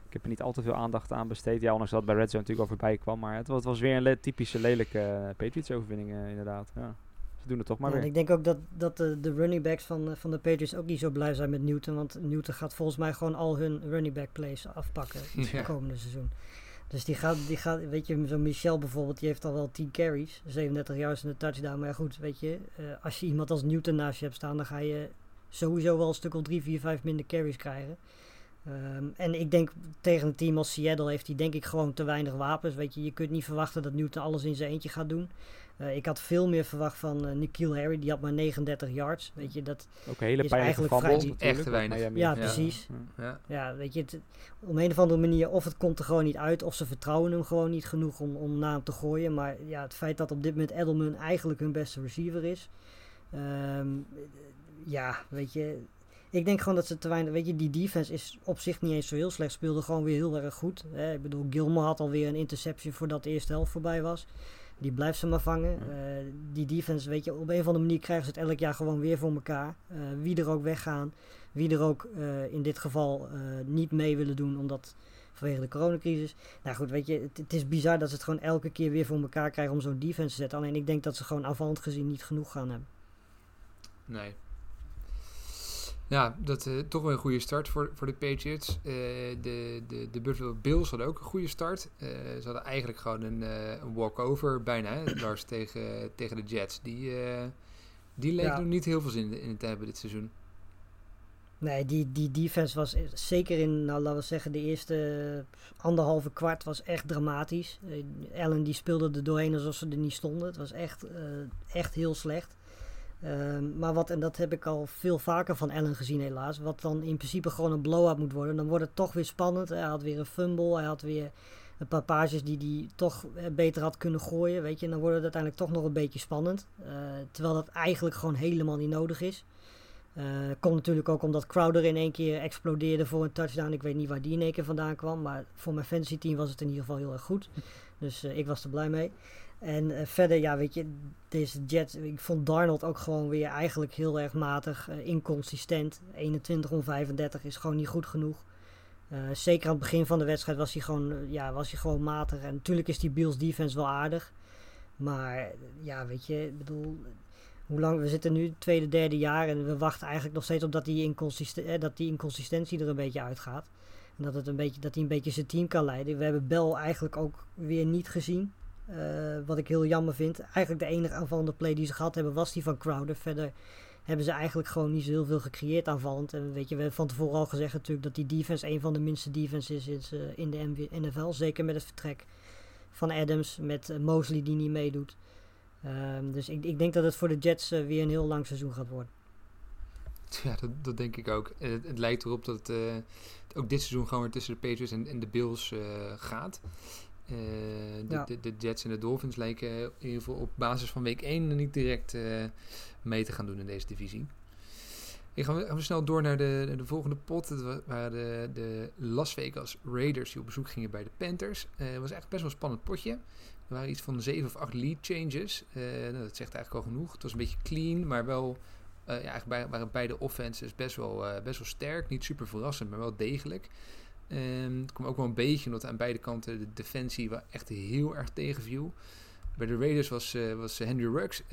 ik heb er niet al te veel aandacht aan besteed. Ja, ondanks dat het bij Red Zone natuurlijk al voorbij kwam. Maar het, het was weer een le typische lelijke Patriots-overwinning inderdaad. Ja. Ze doen het toch maar ja, weer. Ik denk ook dat, dat de, de running backs van, van de Patriots ook niet zo blij zijn met Newton. Want Newton gaat volgens mij gewoon al hun running back plays afpakken het ja. komende seizoen. Dus die gaat, die gaat weet je, zo'n Michel bijvoorbeeld, die heeft al wel 10 carries, 37 yards en een touchdown. Maar ja, goed, weet je, uh, als je iemand als Newton naast je hebt staan, dan ga je sowieso wel een stuk of 3, 4, 5 minder carries krijgen. Um, en ik denk tegen een team als Seattle heeft hij denk ik gewoon te weinig wapens. Weet je, je kunt niet verwachten dat Newton alles in zijn eentje gaat doen. Uh, ik had veel meer verwacht van uh, Nikhil Harry, die had maar 39 yards. Weet je, dat Ook een hele is eigenlijk vrij- Echt te weinig. Ja, precies. Ja. Ja, weet je, het, op een of andere manier, of het komt er gewoon niet uit, of ze vertrouwen hem gewoon niet genoeg om, om na hem te gooien. Maar ja, het feit dat op dit moment Edelman eigenlijk hun beste receiver is. ehm, ja, weet je. Ik denk gewoon dat ze te weinig. Weet je, die defense is op zich niet eens zo heel slecht. Speelde gewoon weer heel erg goed. Hè. Ik bedoel, Gilmore had alweer een interception voordat de eerste helft voorbij was. Die blijft ze maar vangen. Uh, die defense, weet je, op een of andere manier krijgen ze het elk jaar gewoon weer voor elkaar. Uh, wie er ook weggaan, wie er ook uh, in dit geval niet mee willen doen, omdat vanwege de coronacrisis. Nou goed, weet je, het, het, is bizar dat ze het gewoon elke keer weer voor elkaar krijgen om zo'n defense te zetten. Alleen ik denk dat ze gewoon avant gezien niet genoeg gaan hebben. Nee. Ja, dat uh, toch wel een goede start voor, voor de Patriots. Uh, de, de, de Buffalo Bills hadden ook een goede start. Uh, ze hadden eigenlijk gewoon een, een walkover bijna, Lars, tegen, tegen de Jets. Die, die leek ja. nog niet heel veel zin in, in te hebben dit seizoen. Nee, die, die defense was zeker in, nou laten we zeggen, de eerste anderhalve kwart was echt dramatisch. Allen die speelde er doorheen alsof ze er niet stonden. Het was echt, echt heel slecht. Um, maar wat, en dat heb ik al veel vaker van Allen gezien helaas, wat dan in principe gewoon een blow-up moet worden. Dan wordt het toch weer spannend. Hij had weer een fumble, hij had weer een paar pages die hij toch beter had kunnen gooien, weet je. En dan wordt het uiteindelijk toch nog een beetje spannend. Uh, terwijl dat eigenlijk gewoon helemaal niet nodig is. Uh, komt natuurlijk ook omdat Crowder in één keer explodeerde voor een touchdown. Ik weet niet waar die in één keer vandaan kwam, maar voor mijn fantasy team was het in ieder geval heel erg goed. Dus ik was er blij mee. En uh, verder, ja, weet je, deze Jets, ik vond Darnold ook gewoon weer eigenlijk heel erg matig, uh, inconsistent. 21 om 35 is gewoon niet goed genoeg. Uh, zeker aan het begin van de wedstrijd was hij gewoon, ja, was hij gewoon matig. En natuurlijk is die Bills defense wel aardig. Maar ja, weet je, ik bedoel, hoe lang, we zitten nu tweede, derde jaar en we wachten eigenlijk nog steeds op dat die, eh, dat die inconsistentie er een beetje uitgaat. En dat, het een beetje, dat hij een beetje zijn team kan leiden. We hebben Bell eigenlijk ook weer niet gezien. Uh, wat ik heel jammer vind. Eigenlijk de enige aanvallende play die ze gehad hebben was die van Crowder. Verder hebben ze eigenlijk gewoon niet zo heel veel gecreëerd aanvallend. En weet je, we hebben van tevoren al gezegd natuurlijk dat die defense een van de minste defenses is uh, in de NFL. Zeker met het vertrek van Adams, met uh, Mosley die niet meedoet. Um, dus ik, ik, denk dat het voor de Jets weer een heel lang seizoen gaat worden. Ja, dat, dat denk ik ook. Het, lijkt erop dat ook dit seizoen gewoon weer tussen de Patriots en, en de Bills gaat. Uh, de, ja. de, de, Jets en de Dolphins lijken in ieder geval op basis van week 1 niet direct uh, mee te gaan doen in deze divisie. Ik ga even snel door naar de, de volgende pot. Het waren de, de Las Vegas Raiders die op bezoek gingen bij de Panthers. Uh, het was echt best wel een spannend potje. Er waren iets van 7 of 8 lead changes. Nou, dat zegt eigenlijk al genoeg. Het was een beetje clean, maar wel... Ja, eigenlijk waren beide offenses best wel, best wel sterk. Niet super verrassend, maar wel degelijk. Um, het kwam ook wel een beetje omdat aan beide kanten de defensie wel echt heel erg tegenviel. Bij de Raiders was, uh, was Henry Ruggs, uh,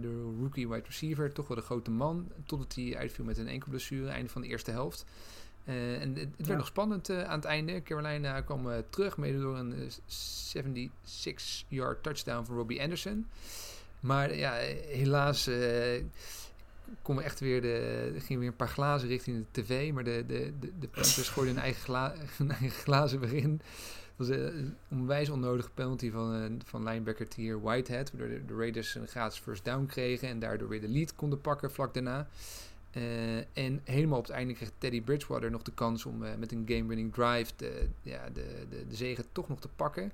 de rookie wide receiver, toch wel de grote man. Totdat hij uitviel met een enkel blessure, einde van de eerste helft. Uh, en het, het werd nog spannend aan het einde. Carolina kwam terug, mede door een 76-yard touchdown van Robbie Anderson. Maar ja, helaas kon we echt weer de, gingen weer een paar glazen richting de tv. Maar de, de, de, de Panthers gooiden hun eigen, gla, eigen glazen weer in was een onwijs onnodige penalty van, uh, van linebacker Tier Whitehead. Waardoor de, de, Raiders een gratis first down kregen en daardoor weer de lead konden pakken vlak daarna. Uh, en helemaal op het einde kreeg Teddy Bridgewater nog de kans om uh, met een game-winning drive de, ja, de, de, de zegen toch nog te pakken.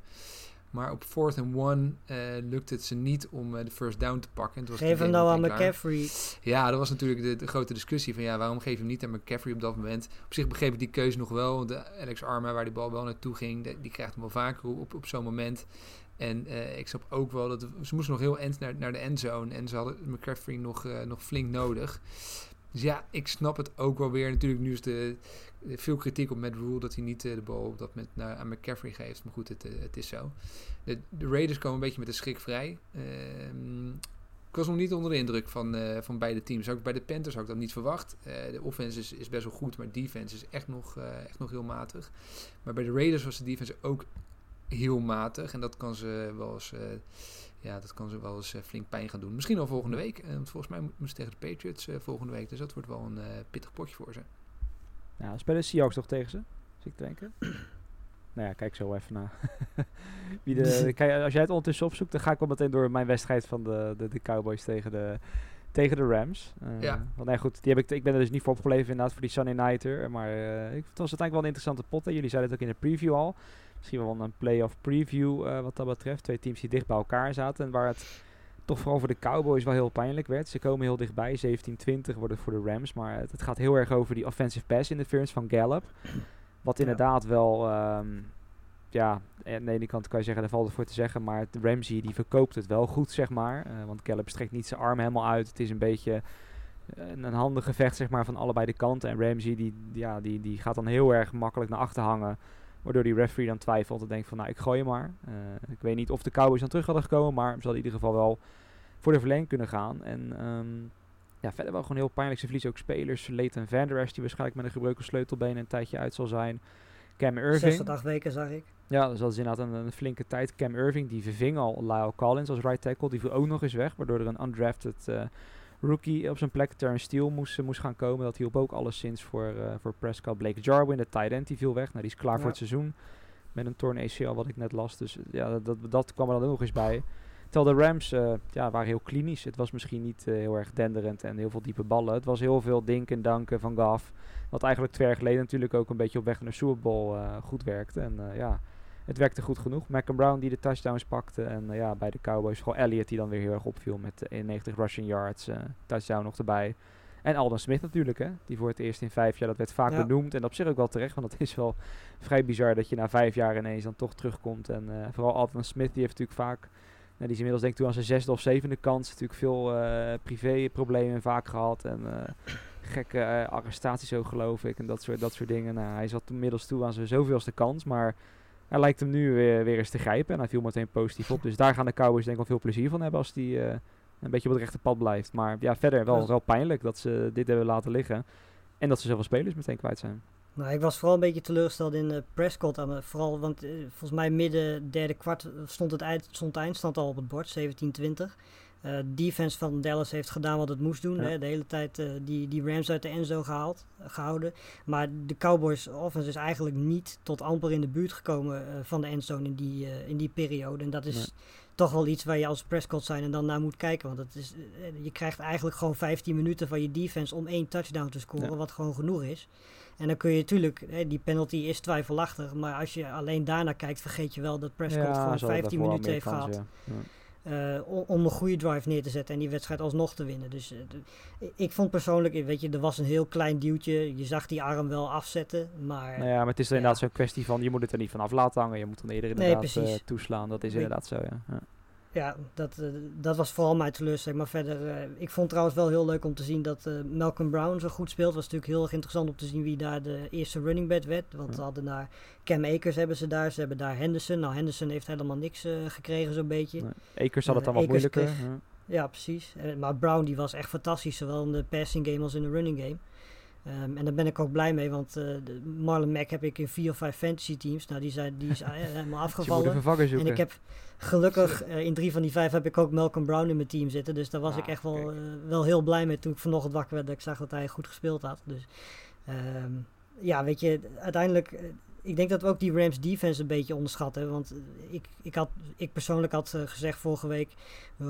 Maar op fourth and one uh, lukte het ze niet om uh, de first down te pakken. Het was geef hem nou aan McCaffrey. Ja, dat was natuurlijk de, de, grote discussie van ja, waarom geef hem niet aan McCaffrey op dat moment. Op zich begreep ik die keuze nog wel. Want de Alex Arma, waar die bal wel naartoe ging, de, die krijgt hem wel vaker op, op zo'n moment. En uh, ik snap ook wel dat ze moesten nog heel end naar, naar de endzone. En ze hadden McCaffrey nog, nog flink nodig. Dus ja, ik snap het ook wel weer. Natuurlijk, nu is de, veel kritiek op Matt Rule dat hij niet uh, de bal op dat naar, aan McCaffrey geeft. Maar goed, het, uh, het is zo. De, de, Raiders komen een beetje met de schrik vrij. Uh, ik was nog niet onder de indruk van, uh, van beide teams. Ook bij de Panthers had ik dat niet verwacht. de offense is, is, best wel goed, maar defense is echt nog, echt nog heel matig. Maar bij de Raiders was de defense ook heel matig. En dat kan ze wel eens ja, dat kan ze wel eens uh, flink pijn gaan doen. Misschien al volgende week. Uh, want volgens mij moeten ze tegen de Patriots uh, volgende week. Dus dat wordt wel een pittig potje voor ze. Ja, spelen Seahawks toch tegen ze? Zit ik denken. nou ja, kijk zo even naar. Wie de, kijk, als jij het ondertussen opzoekt, dan ga ik wel meteen door mijn wedstrijd van de, de, de Cowboys tegen de, tegen de Rams. ja. Want nee, goed, die heb ik, ik ben er dus niet voor opgeleverd inderdaad voor die Sunday Nighter. Maar ik, het was uiteindelijk wel een interessante pot. Hè. Jullie zeiden het ook in de preview al. Misschien wel een playoff preview uh, wat dat betreft. Twee teams die dicht bij elkaar zaten. En waar het toch vooral voor de Cowboys wel heel pijnlijk werd. Ze komen heel dichtbij. 17-20 wordt het voor de Rams. Maar het, het, gaat heel erg over die offensive pass interference van Gallup. Wat inderdaad ja. wel... Um, ja, aan de ene kant kan je zeggen, daar valt het voor te zeggen. Maar Ramsey die verkoopt het wel goed, zeg maar. Uh, want Gallup strekt niet zijn arm helemaal uit. Het is een beetje een, een handig gevecht, zeg maar, van allebei de kanten. En Ramsey die, ja, die, die gaat dan heel erg makkelijk naar achter hangen. Waardoor die referee dan twijfelt en denkt van nou ik gooi hem maar. Uh, ik weet niet of de Cowboys dan terug hadden gekomen, maar ze hadden in ieder geval wel voor de verlenging kunnen gaan. En um, ja, verder wel gewoon heel pijnlijk. Ze verliezen ook spelers. Leighton Van Der Esch, die waarschijnlijk met een gebroken sleutelbeen een tijdje uit zal zijn. Cam Irving. 6 tot 8 weken zag ik. Ja, dus dat is inderdaad een, een, flinke tijd. Cam Irving, die verving al Lyle Collins als right tackle. Die viel ook nog eens weg, waardoor er een undrafted uh, rookie op zijn plek, Terrence Steele, moest, moest gaan komen. Dat hielp ook alleszins voor, uh, voor Prescott. Blake Jarwin, de tight end, die viel weg. Nou, die is klaar ja. voor het seizoen. Met een torn ACL, wat ik net las. Dus ja, dat, dat, dat kwam er dan nog eens bij. Terwijl de Rams uh, ja, waren heel klinisch. Het was misschien niet uh, heel erg denderend en heel veel diepe ballen. Het was heel veel dinken en danken van Gaf. Wat eigenlijk twee jaar geleden natuurlijk ook een beetje op weg naar de Super Bowl goed werkte. En ja, het werkte goed genoeg. Mac Brown die de touchdowns pakte. En ja, bij de Cowboys vooral Elliott die dan weer heel erg opviel met 91 rushing yards. touchdown nog erbij. En Alden Smith natuurlijk, hè, die voor het eerst in vijf jaar, dat werd vaak ja. benoemd. En op zich ook wel terecht, want het is wel vrij bizar dat je na vijf jaar ineens dan toch terugkomt. En uh, vooral Alden Smith, die heeft natuurlijk vaak, nou, die is inmiddels denk ik toen aan zijn zesde of zevende kans, natuurlijk veel uh, privéproblemen vaak gehad. En uh, gekke arrestaties ook geloof ik en dat soort, dat soort dingen. Nou, hij zat inmiddels toe aan zijn zoveelste kans, maar hij lijkt hem nu weer, weer eens te grijpen. En hij viel meteen positief op. Dus daar gaan de Cowboys denk ik wel veel plezier van hebben als die een beetje op het rechte pad blijft. Maar ja, verder wel, wel pijnlijk dat ze dit hebben laten liggen. En dat ze zoveel spelers meteen kwijt zijn. Nou, ik was vooral een beetje teleurgesteld in uh, Prescott. Aan vooral, want uh, volgens mij midden derde kwart stond het eind, stond de eindstand al op het bord, 17-20. Uh, defense van Dallas heeft gedaan wat het moest doen. Ja. Hè, de hele tijd uh, die, die Rams uit de enzo gehaald, gehouden. Maar de Cowboys offense is eigenlijk niet tot amper in de buurt gekomen uh, van de endzone in die, in die periode. En dat is toch wel iets waar je als Prescott zijn en dan naar moet kijken. Want het is, je krijgt eigenlijk gewoon 15 minuten van je defense om één touchdown te scoren, ja. wat gewoon genoeg is. En dan kun je natuurlijk, hè, die penalty is twijfelachtig. Maar als je alleen daarna kijkt, vergeet je wel dat Prescott gewoon 15 minuten heeft gehad. Eh, om, een goede drive neer te zetten en die wedstrijd alsnog te winnen. Dus eh, ik vond persoonlijk, weet je, er was een heel klein duwtje. Je zag die arm wel afzetten, maar Nou ja, maar het is Ja. inderdaad zo'n kwestie van je moet het er niet vanaf laten hangen. Je moet dan eerder inderdaad eh, toeslaan. Dat is inderdaad zo, ja. ja. Ja, dat, eh, dat was vooral mijn teleurstelling. Maar verder, eh, ik vond trouwens wel heel leuk om te zien dat eh, Malcolm Brown zo goed speelt. was natuurlijk heel erg interessant om te zien wie daar de eerste running back werd. Want ze hadden daar Cam Akers hebben ze daar, ze hebben daar Henderson. Nou, Henderson heeft helemaal niks gekregen zo'n beetje. Nee. Akers had het dan wat moeilijker. kreeg- ja. Precies. Maar Brown die was echt fantastisch, zowel in de passing game als in de running game. Ehm, en daar ben ik ook blij mee, want eh, Marlon Mack heb ik in vier of vijf fantasy teams. Nou, die, zijn, die is eh, helemaal je moet afgevallen. En ik heb gelukkig eh, in drie van die vijf heb ik ook Malcolm Brown in mijn team zitten. Dus daar was Ah, ik echt wel, wel heel blij mee toen ik vanochtend wakker werd. Dat ik zag dat hij goed gespeeld had. Dus ehm, ja, weet je, uiteindelijk. ik denk dat we ook die Rams defense een beetje onderschatten. Want ik, ik, had, ik persoonlijk had gezegd vorige week.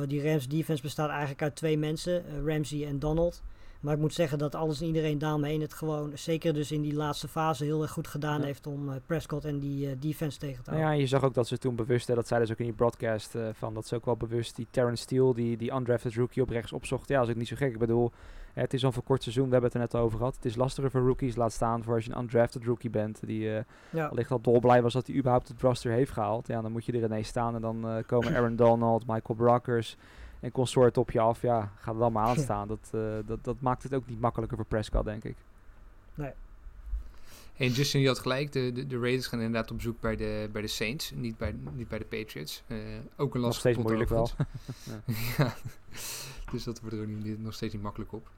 die Rams defense bestaat eigenlijk uit twee mensen: Ramsey en Donald. Maar ik moet zeggen dat alles en iedereen daarmee het gewoon, zeker dus in die laatste fase, heel erg goed gedaan Ja. heeft om eh, Prescott en die eh, defense tegen te Nou houden. ja, je zag ook dat ze toen bewust, hè, dat zeiden ze ook in die broadcast, eh, van dat ze ook wel bewust die Terrence Steele, die, die undrafted rookie op rechts opzocht. Ja, dat is ook niet zo gek. Ik bedoel, het is al voor kort seizoen, we hebben het er net over gehad. Het is lastiger voor rookies, laat staan voor als je een undrafted rookie bent, die ja. allicht al dolblij was dat hij überhaupt het roster heeft gehaald. Ja, dan moet je er ineens staan en dan komen Aaron Donald, Michael Brockers en consort op je af. Ja, ga er dan maar aan staan. Dat, eh, dat, dat maakt het ook niet makkelijker voor Prescott, denk ik. En Justin, je had gelijk. De, de, de Raiders gaan inderdaad op zoek bij de, bij de Saints. Niet bij, niet bij de Patriots. Eh, ook een Nog lastige steeds pot moeilijk wel. ja. Dus dat wordt er ook niet, nog steeds niet makkelijk op.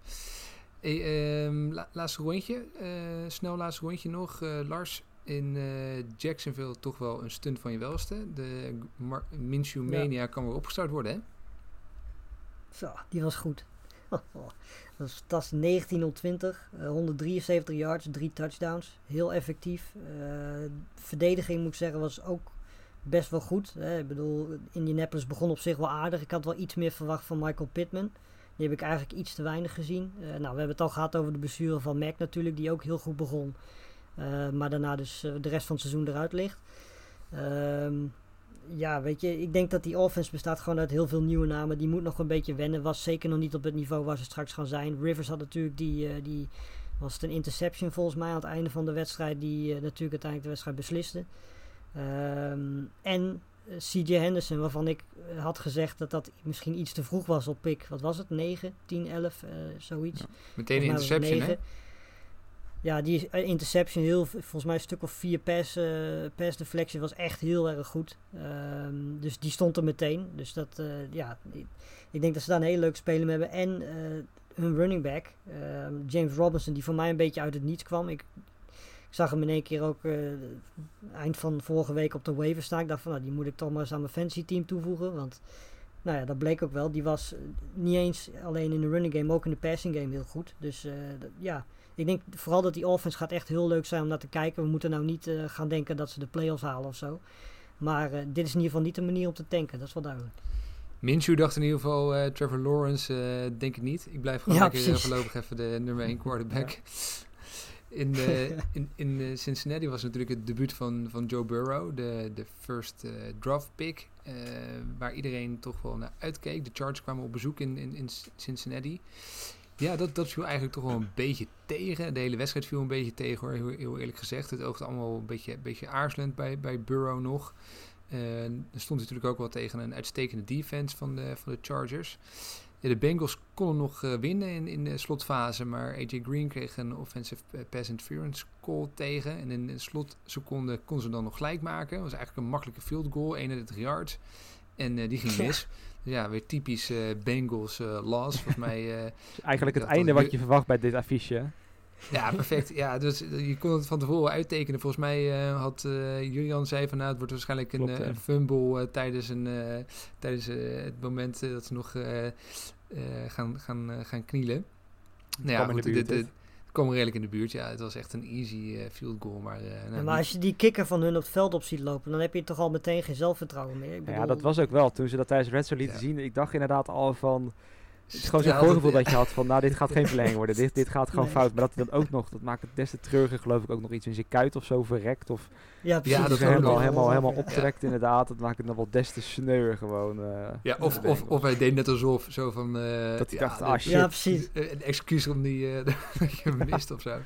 Hey, ehm, la- laatste rondje. eh, snel laatste rondje nog. Eh, Lars, in eh, Jacksonville toch wel een stunt van je welste. De Mar- Minshew Ja. Mania kan weer opgestart worden, hè? Zo, die was goed. dat was fantastisch. 19 op 20, eh, 173 yards, drie touchdowns. Heel effectief. Eh, verdediging moet ik zeggen was ook best wel goed. Hè. Ik bedoel, Indianapolis begon op zich wel aardig. Ik had wel iets meer verwacht van Michael Pittman. Die heb ik eigenlijk iets te weinig gezien. Eh, nou, we hebben het al gehad over de blessure van Mac natuurlijk, die ook heel goed begon. Maar daarna dus de rest van het seizoen eruit ligt. Ehm, ja, weet je, ik denk dat die offense bestaat gewoon uit heel veel nieuwe namen. Die moet nog een beetje wennen. Was zeker nog niet op het niveau waar ze straks gaan zijn. Rivers had natuurlijk die, eh, die was het een interception volgens mij aan het einde van de wedstrijd. Die eh, natuurlijk uiteindelijk de wedstrijd besliste. Ehm, en eh, CJ Henderson, waarvan ik had gezegd dat dat misschien iets te vroeg was op pick. Wat was het? 9, 10, 11, eh, zoiets. Ja. Meteen een interception, hè? Ja, die eh, interception, heel, volgens mij een stuk of vier pass, eh pass was echt heel erg goed. Ehm, dus die stond er meteen. Dus dat, eh, ja, ik, denk dat ze daar een hele leuke speler hebben. En hun running back, ehm, James Robinson, die voor mij een beetje uit het niets kwam. Ik, ik zag hem in één keer ook eind van vorige week op de waiver staan. Ik dacht van, nou, die moet ik toch maar eens aan mijn fantasy team toevoegen. Want, nou ja, dat bleek ook wel. Die was niet eens alleen in de running game, ook in de passing game heel goed. Dus ja, ik denk vooral dat die offense gaat echt heel leuk zijn om naar te kijken. We moeten nou niet eh, gaan denken dat ze de playoffs halen of zo. Maar eh, dit is in ieder geval niet de manier om te tanken, dat is wel duidelijk. Minshew dacht in ieder geval, eh, Trevor Lawrence, denk ik niet. Ik blijf gewoon Ja, lekker voorlopig even de nummer 1 quarterback. In, eh, in, in eh, Cincinnati was natuurlijk het debuut van, van Joe Burrow, de, de first draft pick, waar iedereen toch wel naar uitkeek. De Chargers kwamen op bezoek in, in, in Cincinnati. Ja, dat, dat viel eigenlijk toch wel een beetje tegen. De hele wedstrijd viel een beetje tegen, hoor, heel, heel eerlijk gezegd. Het oogde allemaal een beetje, een beetje aarzelend bij, bij Burrow nog. Eh, er stond natuurlijk ook wel tegen een uitstekende defense van de, van de Chargers. Ja, de Bengals konden nog eh, winnen in, in de slotfase, maar AJ Green kreeg een offensive pass interference call tegen. En in de slotseconde kon ze dan nog gelijk maken. Dat was eigenlijk een makkelijke field goal, 31 yards. En eh, die ging mis. Ja, weer typisch eh, Bengals eh loss. Volgens mij eh, Eigenlijk het einde wat je verwacht bij dit affiche. ja, perfect. Ja, dus je kon het van tevoren uittekenen. Volgens mij had Julian zei van nou, het wordt waarschijnlijk een, Klopt, ja. een fumble tijdens, een, tijdens het moment dat ze nog gaan, gaan, gaan knielen. Nou ja, goed, dit. Kwam redelijk in de buurt. Ja, het was echt een easy eh, field goal. Maar, eh, nou, maar als je die kikker van hun op het veld op ziet lopen, dan heb je toch al meteen geen zelfvertrouwen meer. Ik Ja, bedoel, dat was ook wel. Toen ze dat tijdens Red Zone lieten Ja. zien, ik dacht inderdaad al van... Het is gewoon zo'n Ja, voorgevoel dat- dat je had van, nou, dit gaat geen verlenging worden. Dit, dit gaat gewoon Nee. fout. Maar dat hij dan ook nog, dat maakt het des te treuriger, geloof ik, ook nog iets in zijn kuit of zo verrekt. Of Ja, precies. dat dat ook helemaal, helemaal, helemaal Ja. optrekt inderdaad. Dat maakt het nog wel des te sneu gewoon. eh, Ja, of, of, of hij deed net alsof, zo van... eh, Dat hij ja, dacht, ah, shit. Ja, precies. eh, Een excuus om die, eh, dat je hem mist of zo.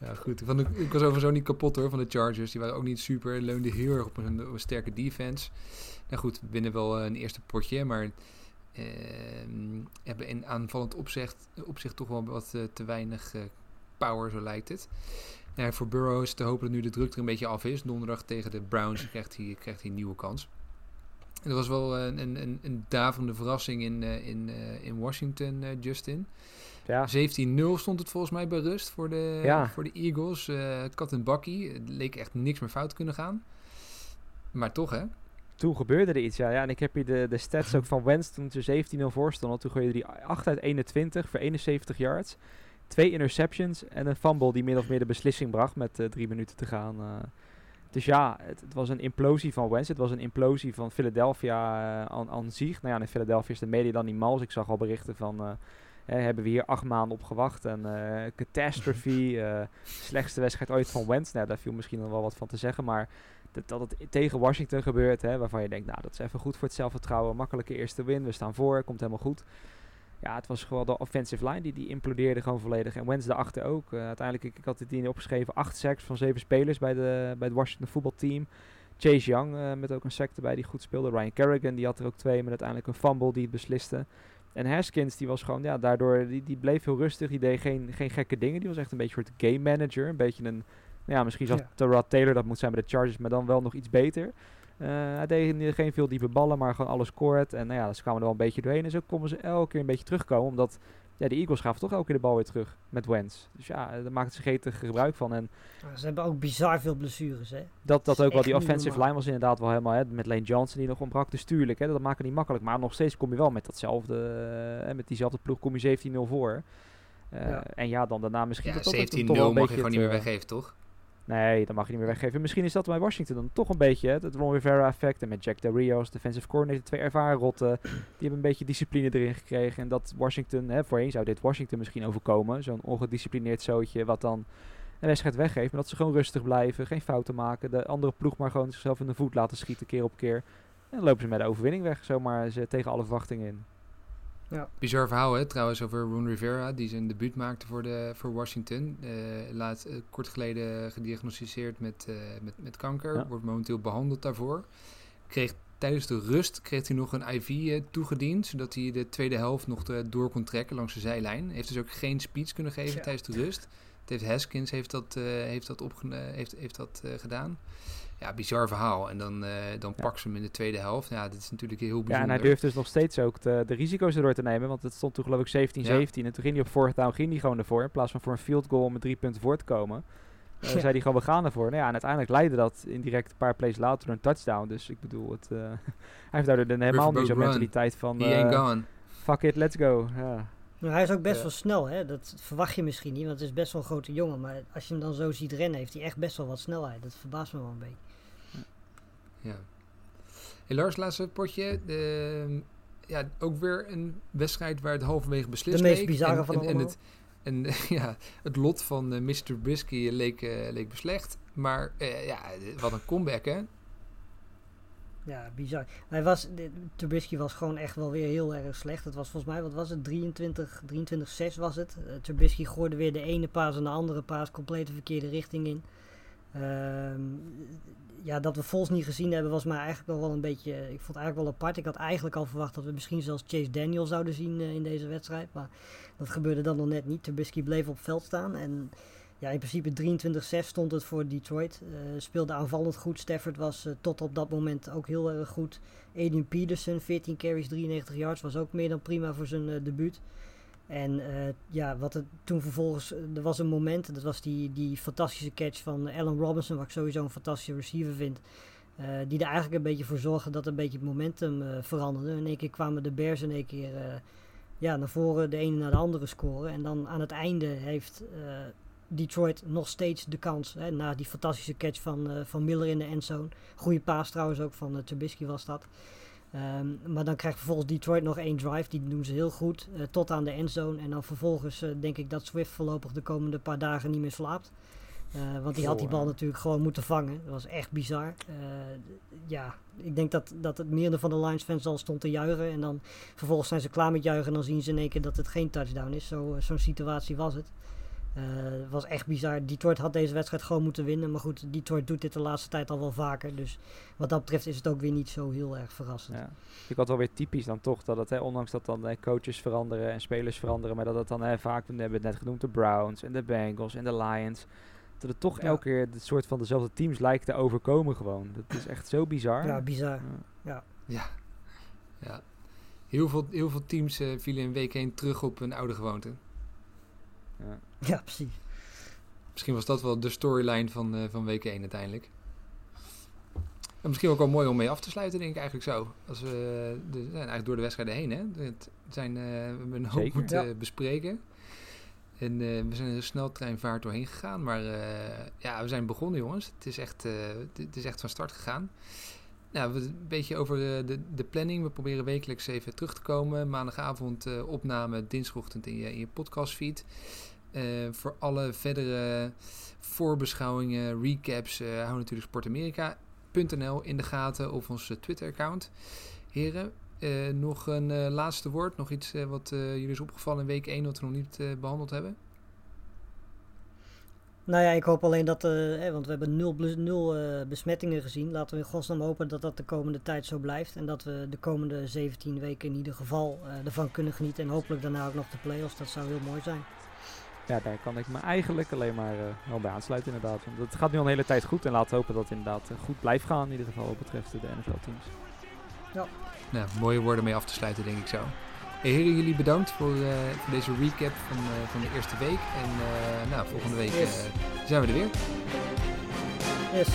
Ja, goed. Van de, ik was overigens ook niet kapot hoor van de Chargers. Die waren ook niet super. Leunden heel erg op een, op een sterke defense. Nou goed, winnen wel een eerste potje. Maar hebben in aanvallend opzicht, opzicht toch wel wat eh, te weinig eh, power, zo lijkt het. Ja, voor Burrow is te hopen dat nu de druk er een beetje af is. Donderdag tegen de Browns krijgt hij, krijgt hij een nieuwe kans. En dat was wel een, een, een, een daverende verrassing in, eh, in, eh, in Washington, eh, Justin. Ja, 17-0 stond het volgens mij bij rust voor de, Ja. voor de Eagles. eh kat en bakkie. Het leek echt niks meer fout kunnen gaan. Maar toch, hè? Toen gebeurde er iets, ja. ja. En ik heb hier de, de stats ook van Wentz toen ze 17-0 voor stonden. Toen gooide hij 8 uit 21 voor 71 yards. Twee interceptions en een fumble die min of meer de beslissing bracht met eh, drie minuten te gaan. eh. dus ja, het, was een implosie van Wentz. Het was een implosie van Philadelphia eh, aan, aan zich. Nou ja, in Philadelphia is de media dan niet mals. Ik zag al berichten van... hebben we hier acht maanden op gewacht. En eh catastrophe. slechtste wedstrijd ooit van Wentz. Nou, daar viel misschien nog wel wat van te zeggen. Maar dat, dat het tegen Washington gebeurt, hè, waarvan je denkt, nou, dat is even goed voor het zelfvertrouwen. Makkelijke eerste win, we staan voor, komt helemaal goed. Ja, het was gewoon de offensive line die, die implodeerde gewoon volledig. En Wentz daarachter ook. Eh, uiteindelijk, ik, ik had het hier opgeschreven, acht sacks van zeven spelers bij, de, bij het Washington voetbalteam. Chase Young eh, met ook een sack erbij die goed speelde. Ryan Kerrigan die had er ook twee met uiteindelijk een fumble die het besliste. En Haskins die was gewoon, ja, daardoor, die, die bleef heel rustig. Die deed geen, geen gekke dingen. Die was echt een beetje een soort game manager. Een beetje een, ja, misschien zoals Ja. Terrell Taylor dat moet zijn bij de Chargers, maar dan wel nog iets beter. Eh, hij deed geen veel diepe ballen, maar gewoon alles scoort. En nou ja, ze kwamen er wel een beetje doorheen. En zo konden ze elke keer een beetje terugkomen. Omdat ja, de Eagles gaven toch elke keer de bal weer terug met Wentz. Dus ja, daar maakten ze gretig gebruik van. En Ze hebben ook bizar veel blessures, hè. dat, dat ook wel, die offensive normaal. line was inderdaad wel helemaal, hè, met Lane Johnson die nog ontbrak. Dus tuurlijk, hè, dat maken niet makkelijk. Maar nog steeds kom je wel met datzelfde, eh, met diezelfde ploeg kom je 17-0 voor. Eh, Ja. En ja, dan daarna misschien... Ja, dat dat ook 17-0 toch wel een mag je beetje gewoon niet meer eh, weggeven, toch? Nee, dat mag je niet meer weggeven. Misschien is dat bij Washington dan toch een beetje het Ron Rivera effect. En met Jack Del Rios, defensive coordinator, twee ervaren rotten. Die hebben een beetje discipline erin gekregen. En dat Washington, hè, voorheen zou dit Washington misschien overkomen. Zo'n ongedisciplineerd zootje wat dan een wedstrijd weggeeft. Maar dat ze gewoon rustig blijven, geen fouten maken. De andere ploeg maar gewoon zichzelf in de voet laten schieten keer op keer. En dan lopen ze met de overwinning weg. Zomaar ze tegen alle verwachtingen in. Bizar verhaal, hè? Trouwens, over Ron Rivera, die zijn debuut maakte voor, de, voor Washington. Eh laat, eh, kort geleden gediagnosticeerd met, eh, met, met kanker. Ja. Wordt momenteel behandeld daarvoor. Kreeg tijdens de rust kreeg hij nog een IV toegediend, zodat hij de tweede helft nog eh, door kon trekken langs de zijlijn. Heeft dus ook geen speech kunnen geven tijdens de rust. Het heeft Haskins heeft dat, eh, heeft dat, heeft, heeft dat eh, gedaan. Ja, bizar verhaal. En dan, eh dan Ja. ze hem in de tweede helft. Ja, dit is natuurlijk heel Ja, bijzonder. en hij durft dus nog steeds ook de, de risico's erdoor te nemen. Want het stond toen geloof ik 17-17. En toen ging hij op fourth down ging hij gewoon ervoor. In plaats van voor een field goal om met drie punten voor te komen. Ja. zei hij gewoon, we gaan ervoor. Nou ja, en uiteindelijk leidde dat indirect een paar plays later door een touchdown. Dus ik bedoel, het, eh, hij heeft daardoor de, helemaal niet zo'n mentaliteit van... He ain't gone. fuck it, let's go. Ja. Nou, hij is ook best Ja. wel snel, hè. Dat verwacht je misschien niet, want het is best wel een grote jongen. Maar als je hem dan zo ziet rennen, heeft hij echt best wel wat snelheid. Dat verbaast me wel een beetje. Ja. Hey Lars, laatste potje. De, ja, ook weer een wedstrijd waar het halverwege beslist De meest bizarre en, van en, en allemaal. het, en ja, het lot van eh, Mr. Trubisky leek, eh, leek beslecht. Maar eh, ja, wat een comeback, hè? Ja, bizar. Hij was, Trubisky was gewoon echt wel weer heel erg slecht. Het was volgens mij, wat was het, 23, 23-6 was het. Uh, Trubisky gooide weer de ene paas en de andere paas compleet de verkeerde richting in. Ehm, ja, dat we Vols niet gezien hebben was mij eigenlijk nog wel een beetje, ik vond het eigenlijk wel apart. Ik had eigenlijk al verwacht dat we misschien zelfs Chase Daniel zouden zien eh, in deze wedstrijd. Maar dat gebeurde dan nog net niet. Trubisky bleef op veld staan en ja, in principe 23-6 stond het voor Detroit. Eh, speelde aanvallend goed. Stafford was eh, tot op dat moment ook heel erg goed. Adrian Peterson, 14 carries, 93 yards, was ook meer dan prima voor zijn debuut. En eh, ja, wat het toen vervolgens, er was een moment, dat was die, die fantastische catch van Allen Robinson, wat ik sowieso een fantastische receiver vind. eh, die er eigenlijk een beetje voor zorgde dat een beetje het momentum eh, veranderde. In één keer kwamen de Bears in één keer ja, naar voren, de ene naar de andere scoren. En dan aan het einde heeft Detroit nog steeds de kans. Hè, na die fantastische catch van, van Miller in de endzone. Goede paas trouwens ook van uh, Trubisky was dat. Ehm, maar dan krijgt vervolgens Detroit nog één drive. Die doen ze heel goed. eh, tot aan de endzone. En dan vervolgens eh, denk ik dat Swift voorlopig de komende paar dagen niet meer slaapt. Eh, want die had die bal natuurlijk gewoon moeten vangen. Dat was echt bizar. Ja, ik denk dat, dat het meerdere van de Lions fans al stond te juichen. En dan vervolgens zijn ze klaar met juichen. En dan zien ze in één keer dat het geen touchdown is. Zo, Zo'n situatie was het. Eh, Het was echt bizar. Detroit had deze wedstrijd gewoon moeten winnen. Maar goed, Detroit doet dit de laatste tijd al wel vaker. Dus wat dat betreft is het ook weer niet zo heel erg verrassend. Ja. Ik had wel weer typisch dan toch dat het, hè, ondanks dat dan eh, coaches veranderen en spelers veranderen, maar dat het dan hè, vaak, we hebben het net genoemd, de Browns en de Bengals en de Lions, dat het toch Ja. elke keer het soort van dezelfde teams lijkt te overkomen gewoon. Dat is echt zo bizar. Ja, bizar. Ja. Ja. ja. Heel, veel, heel veel teams eh, vielen in week 1 terug op hun oude gewoonte. Ja. Ja, precies. Misschien was dat wel de storyline van, eh, van week 1 uiteindelijk. En misschien ook wel mooi om mee af te sluiten, denk ik eigenlijk zo. Als we de, ja, eigenlijk door de wedstrijden heen, hè. Het zijn, eh, we hebben een hoop Zeker. moeten Ja. bespreken. En eh, we zijn er een sneltreinvaart doorheen gegaan. Maar eh, ja, we zijn begonnen, jongens. Het is echt, eh, het- is echt van start gegaan. Nou, we, een beetje over eh, de, de planning. We proberen wekelijks even terug te komen. Maandagavond eh, opname, dinsdagochtend in je, in je podcastfeed. Eh, voor alle verdere voorbeschouwingen, recaps, eh hou natuurlijk sportamerika.nl in de gaten of ons eh, Twitter-account. Heren, nog een laatste woord? Nog iets wat jullie is opgevallen in week 1 wat we nog niet eh, behandeld hebben? Nou ja, ik hoop alleen dat, want we hebben nul, nul besmettingen gezien. Laten we in godsnaam hopen dat dat de komende tijd zo blijft. En dat we de komende 17 weken in ieder geval ervan kunnen genieten. En hopelijk daarna ook nog de play-offs. Dat zou heel mooi zijn. Ja, daar kan ik me eigenlijk alleen maar eh, wel bij aansluiten inderdaad. Want het gaat nu al een hele tijd goed en laten we hopen dat het inderdaad eh, goed blijft gaan in ieder geval wat betreft de NFL-teams. Nou, mooie woorden mee af te sluiten, denk ik zo. Hey, heren, jullie bedankt voor, eh, voor deze recap van, eh, van de eerste week. En eh, nou, volgende week Yes. eh, zijn we er weer. Yes.